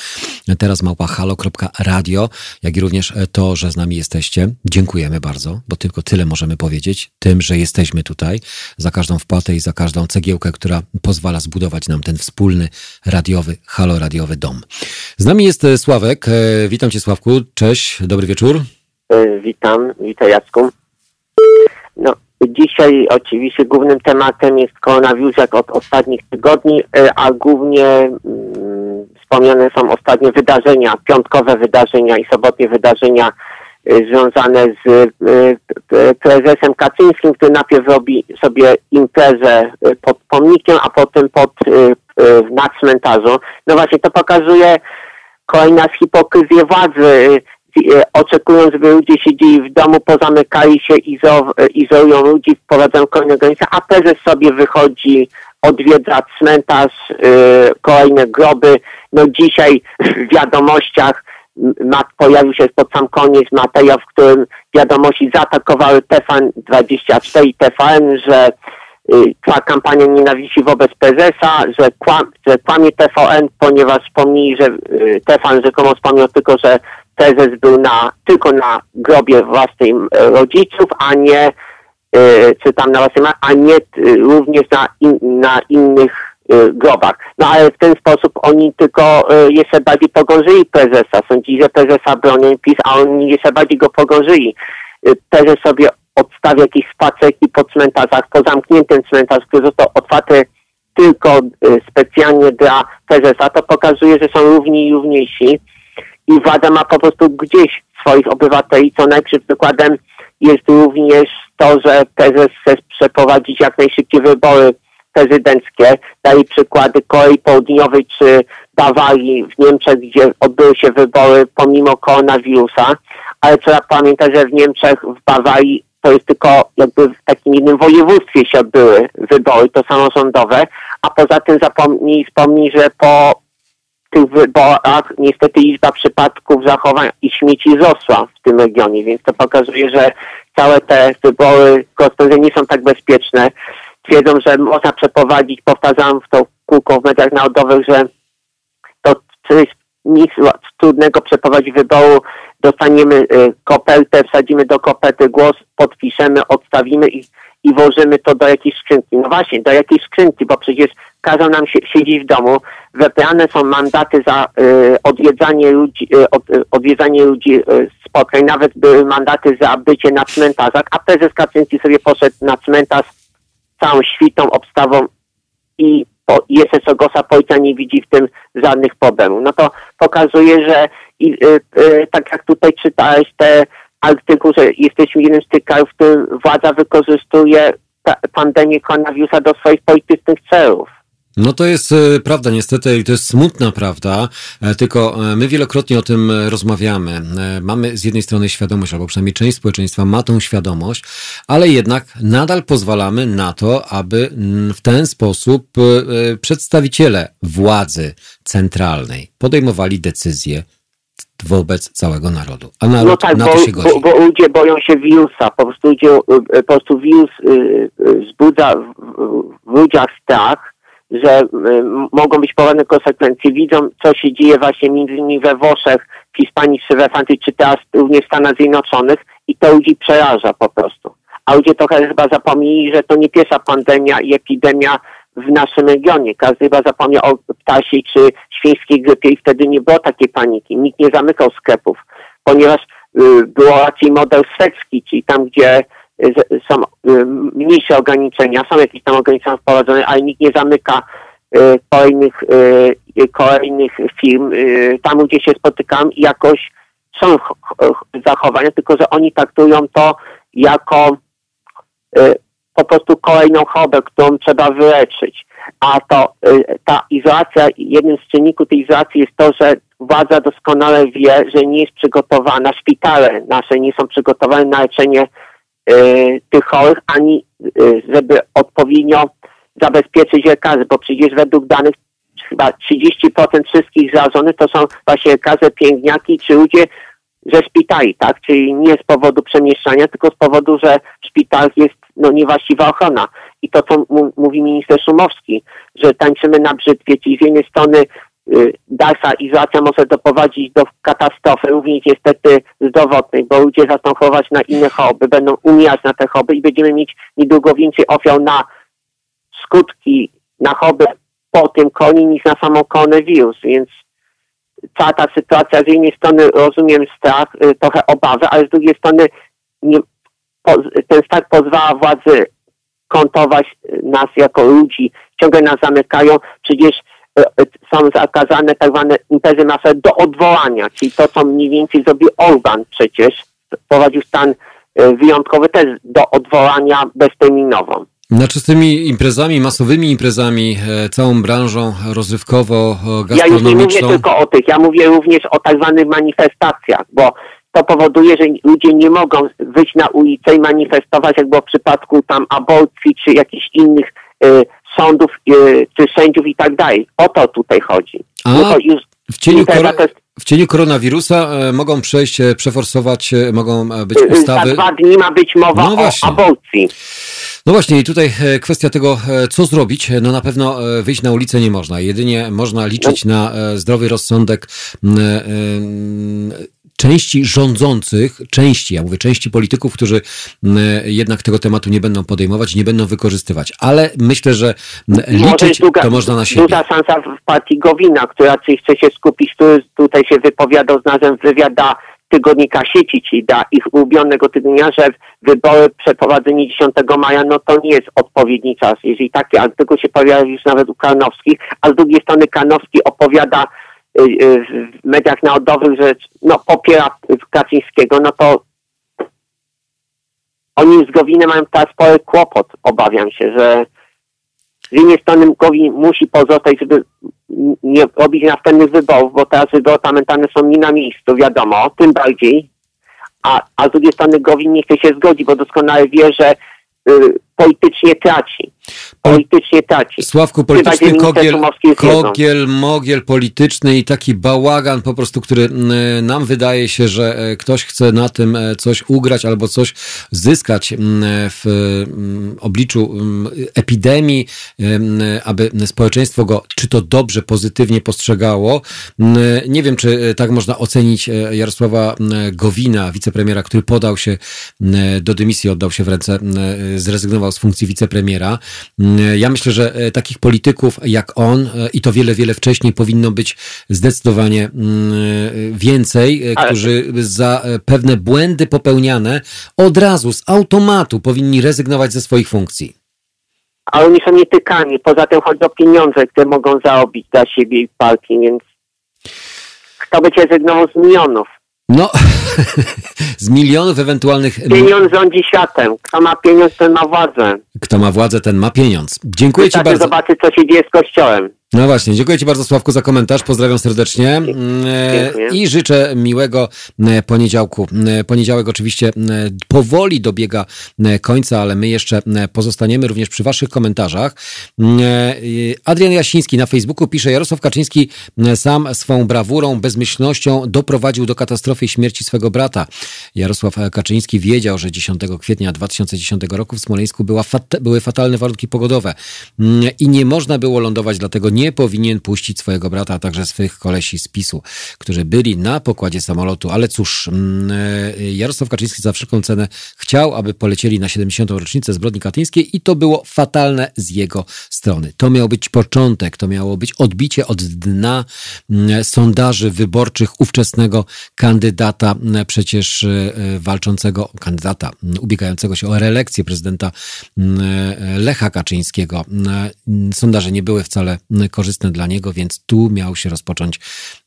Teraz małpa halo.radio, jak i również to, że z nami jesteście. Dziękujemy bardzo, bo tylko tyle możemy powiedzieć. Tym, że jesteśmy tutaj, za każdą wpłatę i za każdą cegiełkę, która pozwala zbudować nam ten wspólny radiowy, halo radiowy dom. Z nami jest Sławek. Witam cię Sławku. Cześć, dobry wieczór. Witam, witaj Jacku. No, dzisiaj oczywiście głównym tematem jest koronawirus jak od ostatnich tygodni, a głównie mm, wspomniane są ostatnie wydarzenia, piątkowe wydarzenia i sobotnie wydarzenia związane z y, y, prezesem Kaczyńskim, który najpierw robi sobie imprezę pod pomnikiem, a potem pod, na cmentarzu. No właśnie to pokazuje kolejna hipokryzję władzy, oczekując, żeby ludzie siedzieli w domu, pozamykali się, izolują ludzi, wprowadzają kolejne granice, a prezes sobie wychodzi, odwiedza cmentarz, kolejne groby. No dzisiaj w wiadomościach ma, pojawił się pod sam koniec materiał, w którym wiadomości zaatakowały TVN24 i TVN, że y, trwa kampania nienawiści wobec prezesa, że, kłam, że kłamie TVN, ponieważ wspomnieli, że y, TVN rzekomo wspomniał tylko, że prezes był na, tylko na grobie własnych rodziców, a nie y, czy tam na własnym, a nie również na, in, na innych Y, grobach. No ale w ten sposób oni tylko y, jeszcze bardziej pogorzyli prezesa. Sądzili, że prezesa bronią PiS, a oni jeszcze bardziej go pogorzyli. Y, prezes sobie odstawia jakieś spacerki po cmentarzach, po zamkniętym cmentarz, który został otwarty tylko specjalnie dla prezesa, to pokazuje, że są równi i równiejsi i władza ma po prostu gdzieś swoich obywateli, co najpierw przykładem jest również to, że prezes chce przeprowadzić jak najszybciej wybory prezydenckie. Daje przykłady Korei Południowej czy Bawarii w Niemczech, gdzie odbyły się wybory pomimo koronawirusa, ale trzeba pamiętać, że w Niemczech, w Bawarii to jest tylko jakby w takim jednym województwie się odbyły wybory, to samorządowe, a poza tym zapomnij wspomnij, że po tych wyborach niestety liczba przypadków zachowań i śmieci wzrosła w tym regionie, więc to pokazuje, że całe te wybory nie są tak bezpieczne twierdzą, że można przeprowadzić, powtarzam w to kółko w mediach narodowych, że to jest nic trudnego przeprowadzić wyboru, dostaniemy y, kopertę, wsadzimy do koperty głos, podpiszemy, odstawimy i, i włożymy to do jakiejś skrzynki. No właśnie, do jakiejś skrzynki, bo przecież każą nam siedzieć w domu. Wybrane są mandaty za y, odwiedzanie ludzi, y, od, y, odwiedzanie ludzi y, spotkań, nawet były mandaty za bycie na cmentarzach, a prezes Kaczyński sobie poszedł na cmentarz całą świtą, obstawą i po, jeszcze Gosa Policja nie widzi w tym żadnych problemów. No to pokazuje, że i, y, y, tak jak tutaj czytałeś te artykuł, że jesteśmy jednym z tych krajów, w którym władza wykorzystuje pandemię koronawirusa do swoich politycznych celów. No to jest e, prawda niestety i to jest smutna prawda, e, tylko e, my wielokrotnie o tym rozmawiamy. Mamy z jednej strony świadomość, albo przynajmniej część społeczeństwa ma tą świadomość, ale jednak nadal pozwalamy na to, aby w ten sposób przedstawiciele władzy centralnej podejmowali decyzje wobec całego narodu. A naród no tak, na to bo, się godzi. Bo, bo ludzie boją się wirusa. Po prostu, ludzie, po prostu wirus wzbudza w ludziach strach że y, mogą być poważne konsekwencje. Widzą, co się dzieje właśnie między innymi we Włoszech, w Hiszpanii czy we Francji, czy teraz również w Stanach Zjednoczonych i to ludzi przeraża po prostu. A ludzie trochę chyba zapomnieli, że to nie pierwsza pandemia i epidemia w naszym regionie. Każdy chyba zapomniał o ptasiej czy świńskiej grypie i wtedy nie było takiej paniki. Nikt nie zamykał sklepów, ponieważ y, było raczej model szwedzki, czyli tam, gdzie są y, mniejsze ograniczenia, są jakieś tam ograniczenia wprowadzone, ale nikt nie zamyka y, kolejnych, y, kolejnych firm. Tam, gdzie się spotykam, jakoś są zachowania, tylko że oni traktują to jako po prostu kolejną chorobę, którą trzeba wyleczyć. A to ta izolacja, jednym z czynników tej izolacji jest to, że władza doskonale wie, że nie jest przygotowana, szpitale nasze nie są przygotowane na leczenie tych chorych, ani e, żeby odpowiednio zabezpieczyć lekarzy, bo przecież według danych chyba 30% wszystkich zarażonych to są właśnie lekarze, pielęgniarki czy ludzie ze szpitali, tak? Czyli nie z powodu przemieszczania, tylko z powodu, że w szpitalach jest no, niewłaściwa ochrona. I to, co mówi minister Szumowski, że tańczymy na brzytwie, czyli z jednej strony dalsza izolacja może doprowadzić do katastrofy, również niestety zdrowotnej, bo ludzie zaczną chorować na inne choroby, będą umierać na te choroby i będziemy mieć niedługo więcej ofiar na skutki, na choroby po tym koni niż na samą koronawirus, więc cała ta sytuacja z jednej strony rozumiem strach, y, trochę obawy, ale z drugiej strony nie, ten strach pozwala władzy kontować nas jako ludzi, ciągle nas zamykają, przecież y, y, są zakazane tak zwane imprezy masowe do odwołania, czyli to, co mniej więcej zrobił Orban przecież, wprowadził stan wyjątkowy też do odwołania bezterminową. Znaczy z tymi imprezami, masowymi imprezami, e, całą branżą rozrywkowo-gastronomiczną... Ja już nie mówię tylko o tych, ja mówię również o tak zwanych manifestacjach, bo to powoduje, że ludzie nie mogą wyjść na ulicę i manifestować, jak było w przypadku tam aborcji, czy jakichś innych y, sądów, y, czy sędziów i tak dalej. O to tutaj chodzi. A, w cieniu, w cieniu koronawirusa e, mogą przejść, e, przeforsować, e, mogą być ustawy... Za dwa dni ma być mowa no o aborcji. No właśnie, i tutaj kwestia tego, co zrobić. No na pewno wyjść na ulicę nie można. Jedynie można liczyć no. na zdrowy rozsądek części rządzących, części, ja mówię części polityków, którzy jednak tego tematu nie będą podejmować, nie będą wykorzystywać. Ale myślę, że liczyć to można na siebie. Duża szansa w partii Gowina, która chce się skupić, który tutaj się wypowiadał z nazwą wywiada tygodnika sieci, czyli da ich ulubionego tygodnia, że wybory przeprowadzenie 10 maja, no to nie jest odpowiedni czas. Jeżeli takie, a tylko się pojawia już nawet u Karnowskich, a z drugiej strony Karnowski opowiada w mediach narodowych, że no, popiera Kaczyńskiego, no to oni z Gowinem mają teraz spory kłopot, obawiam się, że z jednej strony Gowin musi pozostać, żeby nie robić następnych wyborów, bo teraz wybory pamiętane są nie na miejscu, wiadomo, tym bardziej, a, a z drugiej strony Gowin nie chce się zgodzić, bo doskonale wie, że y, politycznie traci. Politycznie traci. Sławku, polityczny kogiel, kogiel, mogiel polityczny i taki bałagan po prostu, który nam wydaje się, że e, ktoś chce na tym e, coś ugrać albo coś zyskać w obliczu epidemii, aby społeczeństwo go czy to dobrze, pozytywnie postrzegało. Nie wiem, czy e, tak można ocenić Jarosława Gowina, wicepremiera, który podał się do dymisji, oddał się w ręce, zrezygnował z funkcji wicepremiera. Ja myślę, że e, takich polityków jak on e, i to wiele, wiele wcześniej powinno być zdecydowanie mm, e, więcej, którzy za pewne błędy popełniane od razu, z automatu powinni rezygnować ze swoich funkcji. Ale oni są nietykani. Poza tym chodzi o pieniądze, które mogą zarobić dla siebie i partii, więc kto by cię rezygnował z milionów? No, z milionów ewentualnych... Pieniądz rządzi światem. Kto ma pieniądz, ten ma władzę. Kto ma władzę, ten ma pieniądz. Dziękuję Ci bardzo. zobaczyć, co się dzieje z Kościołem. No właśnie, dziękuję Ci bardzo Sławku za komentarz, pozdrawiam serdecznie mm, Dziękuję. i życzę miłego e, poniedziałku. E, poniedziałek oczywiście e, powoli dobiega końca, ale my jeszcze pozostaniemy również przy Waszych komentarzach. Adrian Jasiński na Facebooku pisze, Jarosław Kaczyński sam swą brawurą, bezmyślnością doprowadził do katastrofy i śmierci swego brata. Jarosław Kaczyński wiedział, że 10 kwietnia 2010 roku w Smoleńsku była były fatalne warunki pogodowe mm, i nie można było lądować, dlatego nie nie powinien puścić swojego brata, a także swych kolesi z PiSu, którzy byli na pokładzie samolotu. Ale cóż, mm, e, Jarosław Kaczyński za wszelką cenę chciał, aby polecieli na 70. rocznicę zbrodni katyńskiej i to było fatalne z jego strony. To miał być początek, to miało być odbicie od dna mm, sondaży wyborczych ówczesnego kandydata, mm, przecież e, walczącego, kandydata ubiegającego się o reelekcję prezydenta e, Lecha Kaczyńskiego. Sondaże nie były wcale korzystne dla niego, więc tu miał się rozpocząć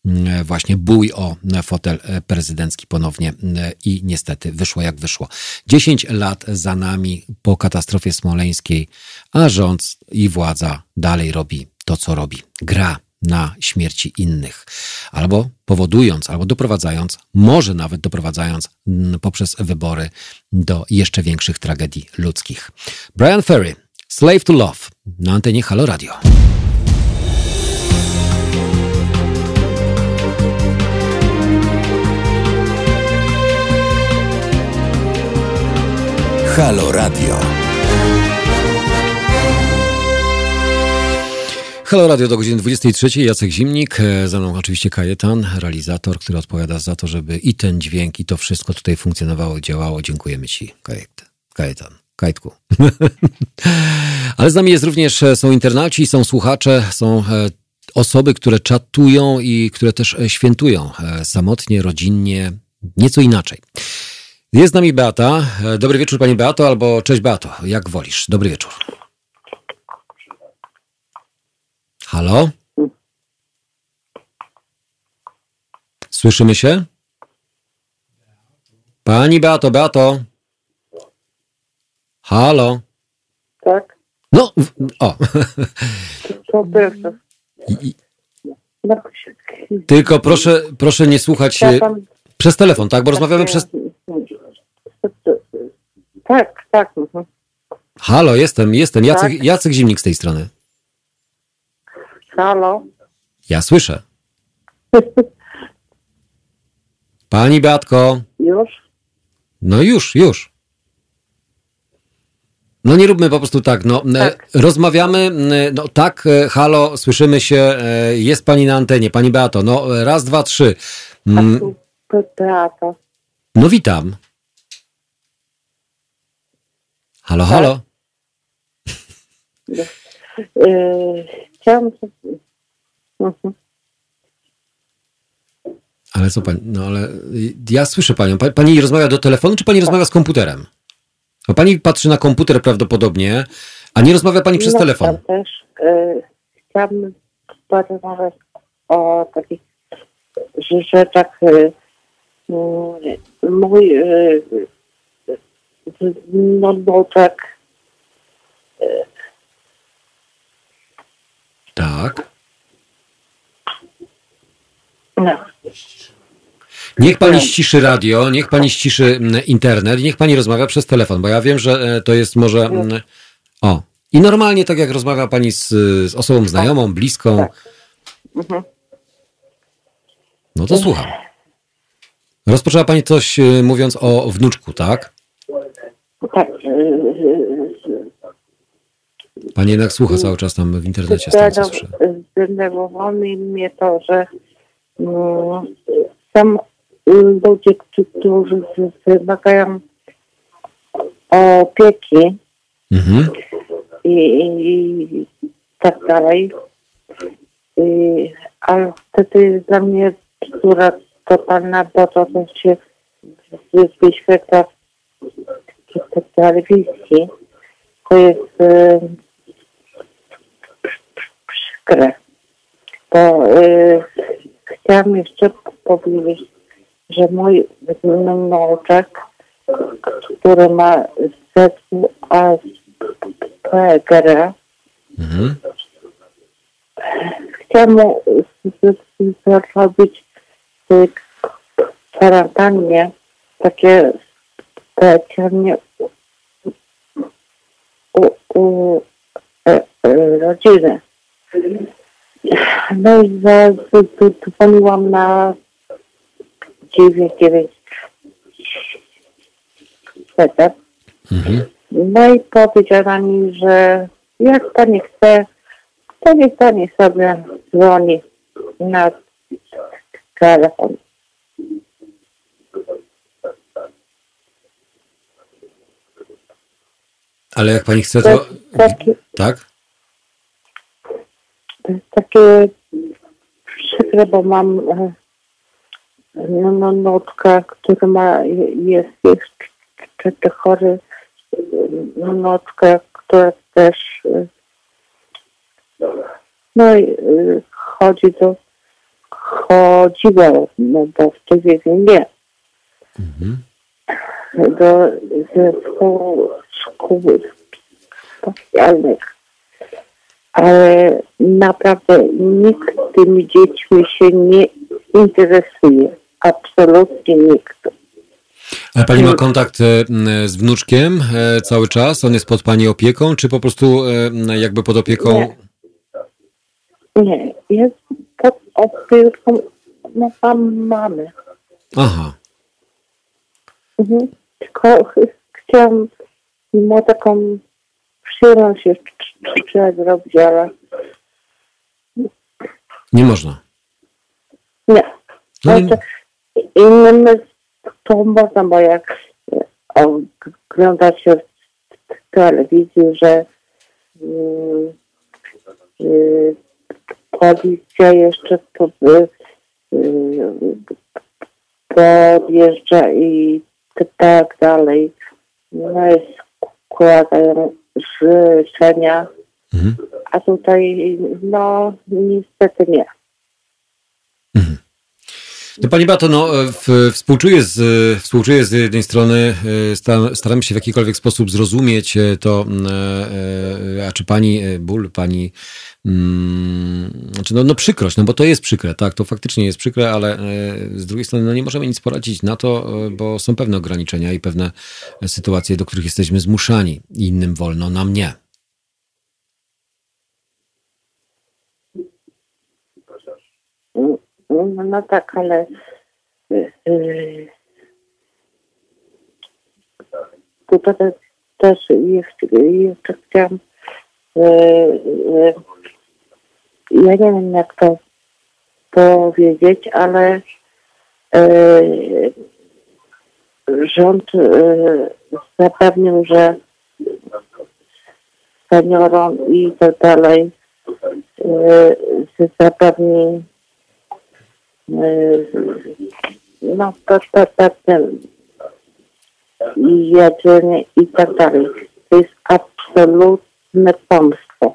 mm, właśnie bój o fotel prezydencki ponownie mm, i niestety wyszło jak wyszło. 10 lat za nami po katastrofie smoleńskiej, a rząd i władza dalej robi to, co robi. Gra na śmierci innych, albo powodując, albo doprowadzając, może nawet doprowadzając mm, poprzez wybory do jeszcze większych tragedii ludzkich. Brian Ferry Slave to Love na antenie Halo Radio. Halo Radio. Halo Radio do godziny 23. Jacek Zimnik, e, za mną oczywiście Kajetan, realizator, który odpowiada za to, żeby i ten dźwięk, i to wszystko tutaj funkcjonowało, działało. Dziękujemy Ci, Kajet, Kajetan. Kajtku. Ale z nami jest również, e, są internaci, są słuchacze, są e, osoby, które czatują i które też świętują samotnie, rodzinnie, nieco inaczej. Jest z nami Beata. Dobry wieczór Pani Beato, albo cześć Beato, jak wolisz. Dobry wieczór. Halo? Słyszymy się? Pani Beato, Beato. Halo? Tak, No, o. Tylko proszę, proszę nie słuchać e, przez telefon, tak? Bo rozmawiamy przez... Tak, mhm. Halo, jestem, jestem. Jacek, Tak. Jacek Zimnik z tej strony. Halo. Ja słyszę. Pani Beatko. Już? No już, już. No nie róbmy po prostu tak, no e, Tak. rozmawiamy, no tak, e, halo, słyszymy się, e, jest pani na antenie, pani Beato, no raz, dwa, trzy. Mm, tu Beata. No witam. Halo, halo. Yy, chciałam... Mhm. Ale co pani, no ale y, ja słyszę panią, Pa- pani rozmawia do telefonu, czy pani rozmawia z komputerem? Bo pani patrzy na komputer prawdopodobnie, a nie rozmawia pani przez No, telefon. Tam też yy, chciałam porozmawiać o takich rzeczach. Yy, mój yy, no, no tak Tak. no, Niech pani ściszy radio, niech pani ściszy mm, internet, niech pani rozmawia przez telefon, bo ja wiem, że e, to jest może. mm, O. I normalnie, tak jak rozmawia pani z, z osobą znajomą, bliską, Tak. Mhm. no to słucham. Rozpoczęła pani coś e, mówiąc o wnuczku, tak? Tak. Yy, Pani jednak słucha cały czas tam w internecie, z tego co słyszę. Zdenerwowało mnie to, że mm, są ludzie, którzy wymagają opieki Mhm. i, i tak dalej. I, ale wtedy jest dla mnie bzdura totalna, bo to się wy- wyświetla w telewizji. To jest e, przykre. Bo e, chciałam jeszcze powiedzieć, że mój wnuczek, który ma zespół Aspergera, Mhm. chciałam mu zrobić w kwarantannie takie specjalnie u, u e, e, rodziny. No i dzwoniłam na 997. Mhm. No i powiedziała mi, że jak pani chce, to niech pani sobie dzwoni na telefon. Ale jak pani chce, To to. jest takie, Tak? to jest takie przykre, bo mam e, no, no, nutka, który ma, jest jeszcze chory, no, nutka, która też e, no i e, chodzi do chodziła, no bo wtedy nie. Mhm. Do zespołu szkół specjalnych. Ale naprawdę nikt tymi dziećmi się nie interesuje. Absolutnie nikt. Ale pani ma kontakt z wnuczkiem cały czas? On jest pod pani opieką, czy po prostu jakby pod opieką? Nie, nie jest pod opieką no, mamy. Aha. Mhm. Tylko chciałam mu taką przyjemność jeszcze zrobić, ale nie można. Nie. No, Znaczy, innym to można, bo jak ogląda się w telewizji, że yy, yy, policja jeszcze to, yy, podjeżdża i tak dalej. No jest składają życzenia, Mhm. a tutaj no niestety nie. No Pani Bato, no, e, współczuję, z, współczuję z jednej strony, e, staram, się w jakikolwiek sposób zrozumieć e, to, a czy Pani ból, Pani, mm, znaczy no, no przykrość, no bo to jest przykre, tak, to faktycznie jest przykre, ale z drugiej strony no nie możemy nic poradzić na to, bo są pewne ograniczenia i pewne sytuacje, do których jesteśmy zmuszani. Innym wolno, nam nie. No, no tak, ale yy, tutaj też jeszcze, jeszcze chciałam yy, yy, ja nie wiem jak to powiedzieć, ale yy, rząd yy, zapewnił, że seniorom i tak dalej yy, zapewni no to, to, to ten jedzenie i tak dalej. To jest absolutne kłamstwo.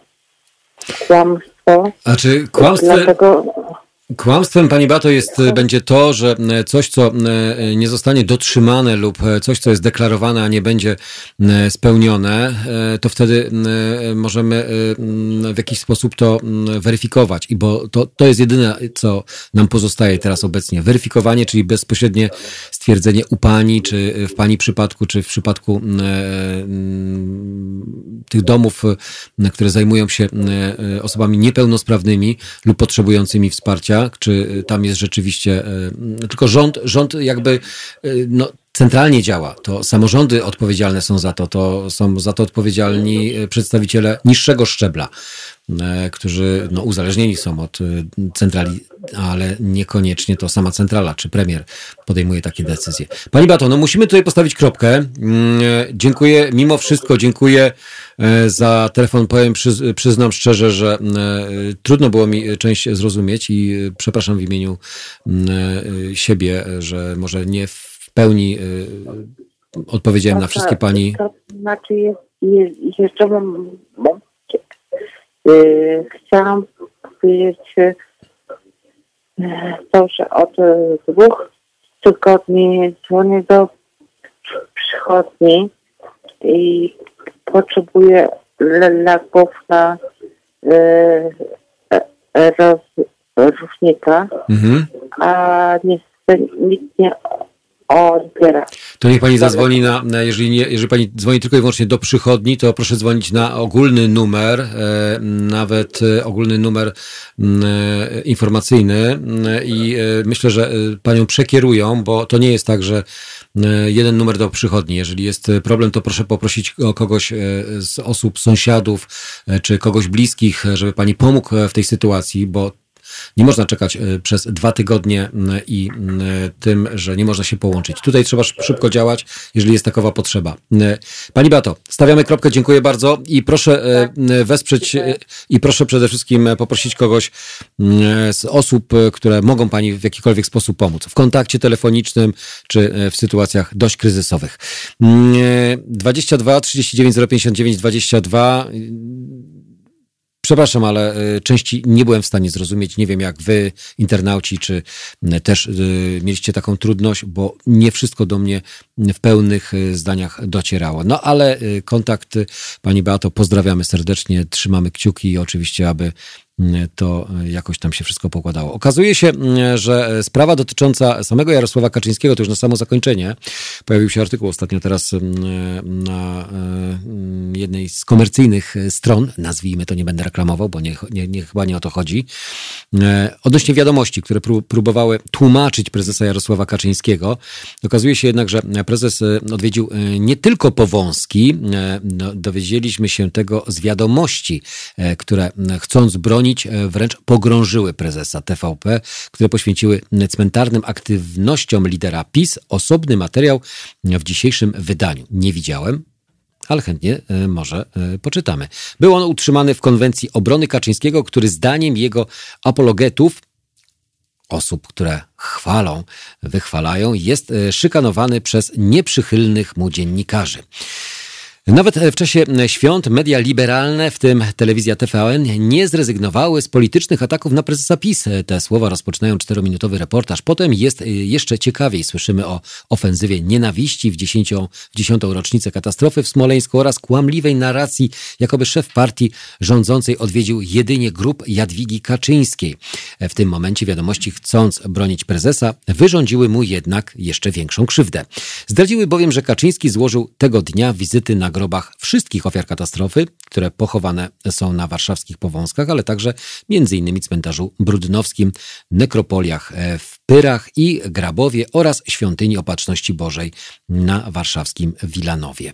Kłamstwo. A czy kłamstwo... Dlatego Kłamstwem, Pani Bato, jest, e, będzie to, że e, coś, co e, nie zostanie dotrzymane lub coś, co jest deklarowane, a nie będzie spełnione, to wtedy możemy w jakiś sposób to weryfikować. I bo to, to jest jedyne, co nam pozostaje teraz obecnie. Weryfikowanie, czyli bezpośrednie stwierdzenie u Pani, czy w Pani przypadku, czy w przypadku tych domów, które zajmują się osobami niepełnosprawnymi lub potrzebującymi wsparcia, czy tam jest rzeczywiście, e, tylko rząd, rząd jakby e, no, centralnie działa. To samorządy odpowiedzialne są za to, to są za to odpowiedzialni e, przedstawiciele niższego szczebla, którzy no, uzależnieni są od centrali, ale niekoniecznie to sama centrala czy premier podejmuje takie decyzje. Pani Bato, no musimy tutaj postawić kropkę. Mm, dziękuję, mimo wszystko dziękuję E, za telefon. Powiem, przyznam szczerze, że e, trudno było mi część zrozumieć i e, przepraszam w imieniu siebie, że może nie w pełni odpowiedziałem na wszystkie pani. To znaczy, jest, jest, jeszcze mam. chciałam powiedzieć, to, że od dwóch tygodni dzwonię do przychodni i potrzebuje leków na e, e, rozróżnika, mhm. a niestety nikt nie odbiera. To niech pani zadzwoni na, na jeżeli, nie, jeżeli pani dzwoni tylko i wyłącznie do przychodni, to proszę dzwonić na ogólny numer, e, nawet e, ogólny numer e, informacyjny i e, myślę, że e, panią przekierują, bo to nie jest tak, że e, jeden numer do przychodni. Jeżeli jest problem, to proszę poprosić kogoś z osób, sąsiadów czy kogoś bliskich, żeby pani pomógł w tej sytuacji, bo nie można czekać e, przez dwa tygodnie i tym, że nie można się połączyć. Tutaj trzeba szybko działać, jeżeli jest takowa potrzeba. Pani Bato, stawiamy kropkę, dziękuję bardzo i proszę e, wesprzeć e, i proszę przede wszystkim poprosić kogoś z osób, które mogą Pani w jakikolwiek sposób pomóc. W kontakcie telefonicznym, czy w sytuacjach dość kryzysowych. 22 39 059 22 Przepraszam, ale y, części nie byłem w stanie zrozumieć. Nie wiem, jak wy, internauci, czy y, też y, mieliście taką trudność, bo nie wszystko do mnie w pełnych zdaniach docierało. No ale kontakt, pani Beato, pozdrawiamy serdecznie, trzymamy kciuki i oczywiście, aby to jakoś tam się wszystko pokładało. Okazuje się, że sprawa dotycząca samego Jarosława Kaczyńskiego, to już na samo zakończenie, pojawił się artykuł ostatnio teraz na jednej z komercyjnych stron, nazwijmy to, nie będę reklamował, bo nie, nie, nie chyba nie o to chodzi, odnośnie wiadomości, które próbowały tłumaczyć prezesa Jarosława Kaczyńskiego. Okazuje się jednak, że prezes odwiedził nie tylko Powązki, no, dowiedzieliśmy się tego z wiadomości, które chcąc bronić, wręcz pogrążyły prezesa TVP, które poświęciły cmentarnym aktywnościom lidera PiS osobny materiał w dzisiejszym wydaniu. Nie widziałem, ale chętnie e, może e, poczytamy. Był on utrzymany w konwencji obrony Kaczyńskiego, który zdaniem jego apologetów osób, które chwalą, wychwalają, jest e, szykanowany przez nieprzychylnych mu dziennikarzy. Nawet w czasie świąt media liberalne, w tym telewizja TVN, nie zrezygnowały z politycznych ataków na prezesa PiS. Te słowa rozpoczynają czterominutowy reportaż. Potem jest jeszcze ciekawiej. Słyszymy o ofensywie nienawiści w dziesięcią, dziesiątą rocznicę katastrofy w Smoleńsku oraz kłamliwej narracji, jakoby szef partii rządzącej odwiedził jedynie grup Jadwigi Kaczyńskiej. W tym momencie wiadomości, chcąc bronić prezesa, wyrządziły mu jednak jeszcze większą krzywdę. Zdradziły bowiem, że Kaczyński złożył tego dnia wizyty na grobach wszystkich ofiar katastrofy, które pochowane są na warszawskich Powązkach, ale także m.in. cmentarzu Brudnowskim, nekropoliach e, w Pyrach i Grabowie oraz Świątyni Opatrzności Bożej na warszawskim Wilanowie.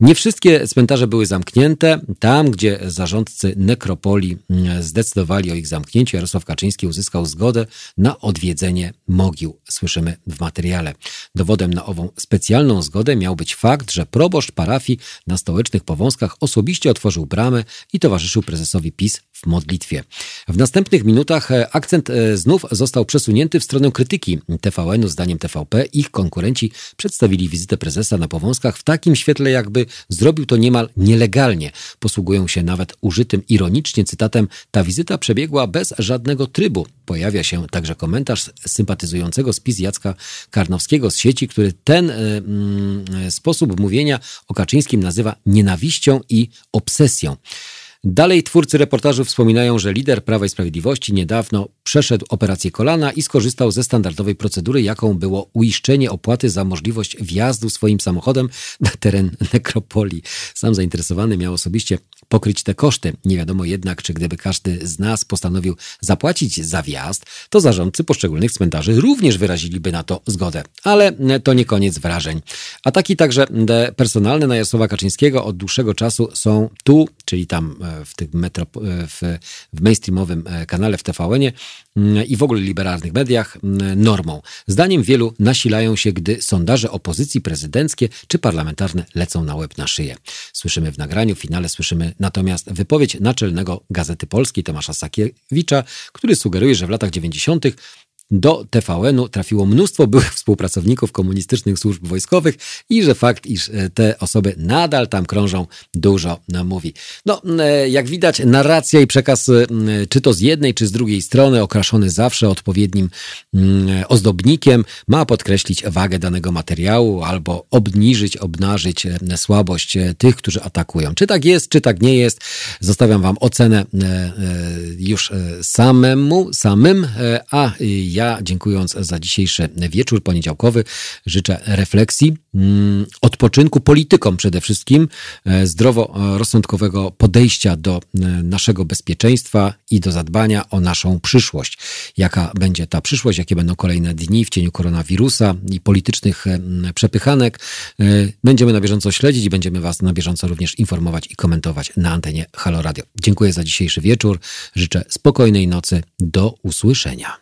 Nie wszystkie cmentarze były zamknięte. Tam, gdzie zarządcy nekropolii mm, zdecydowali o ich zamknięciu, Jarosław Kaczyński uzyskał zgodę na odwiedzenie mogił. Słyszymy w materiale. Dowodem na ową specjalną zgodę miał być fakt, że proboszcz parafii na stołecznych powązkach osobiście otworzył bramę i towarzyszył prezesowi PiS w modlitwie. W następnych minutach e, akcent e, znów został przesunięty w stronę krytyki TVN-u. Zdaniem TVP ich konkurenci przedstawili wizytę prezesa na Powązkach w takim świetle, jakby zrobił to niemal nielegalnie. Posługują się nawet użytym ironicznie cytatem ta wizyta przebiegła bez żadnego trybu. Pojawia się także komentarz sympatyzującego z PiS Jacka Karnowskiego z sieci, który ten y, y, sposób mówienia o Kaczyńskim nazywa nienawiścią i obsesją. Dalej twórcy reportażu wspominają, że lider Prawa i Sprawiedliwości niedawno przeszedł operację kolana i skorzystał ze standardowej procedury, jaką było uiszczenie opłaty za możliwość wjazdu swoim samochodem na teren nekropolii. Sam zainteresowany miał osobiście pokryć te koszty. Nie wiadomo jednak, czy gdyby każdy z nas postanowił zapłacić za wjazd, to zarządcy poszczególnych cmentarzy również wyraziliby na to zgodę. Ale to nie koniec wrażeń. Ataki także personalne na Jarosława Kaczyńskiego od dłuższego czasu są tu, czyli tam e, w tym e, w, w mainstreamowym e, kanale w TVN-ie i w ogóle liberalnych mediach mm, normą. Zdaniem wielu nasilają się, gdy sondaże opozycji prezydenckie czy parlamentarne lecą na łeb na szyję. Słyszymy w nagraniu, w finale słyszymy natomiast wypowiedź naczelnego Gazety Polskiej Tomasza Sakiewicza, który sugeruje, że w latach 90 do TVN-u trafiło mnóstwo byłych współpracowników komunistycznych służb wojskowych i że fakt, iż e, te osoby nadal tam krążą, dużo mówi. No, e, jak widać, narracja i przekaz, e, czy to z jednej, czy z drugiej strony, okraszony zawsze odpowiednim ozdobnikiem, ma podkreślić wagę danego materiału albo obniżyć, obnażyć słabość tych, którzy atakują. Czy tak jest, czy tak nie jest, zostawiam wam ocenę już samemu, samym, a ja ja, dziękując za dzisiejszy wieczór poniedziałkowy, życzę refleksji, mm, odpoczynku politykom przede wszystkim, e, zdroworozsądkowego podejścia do e, naszego bezpieczeństwa i do zadbania o naszą przyszłość. Jaka będzie ta przyszłość, jakie będą kolejne dni w cieniu koronawirusa i politycznych e, przepychanek. Będziemy na bieżąco śledzić i będziemy Was na bieżąco również informować i komentować na antenie Halo Radio. Dziękuję za dzisiejszy wieczór. Życzę spokojnej nocy. Do usłyszenia.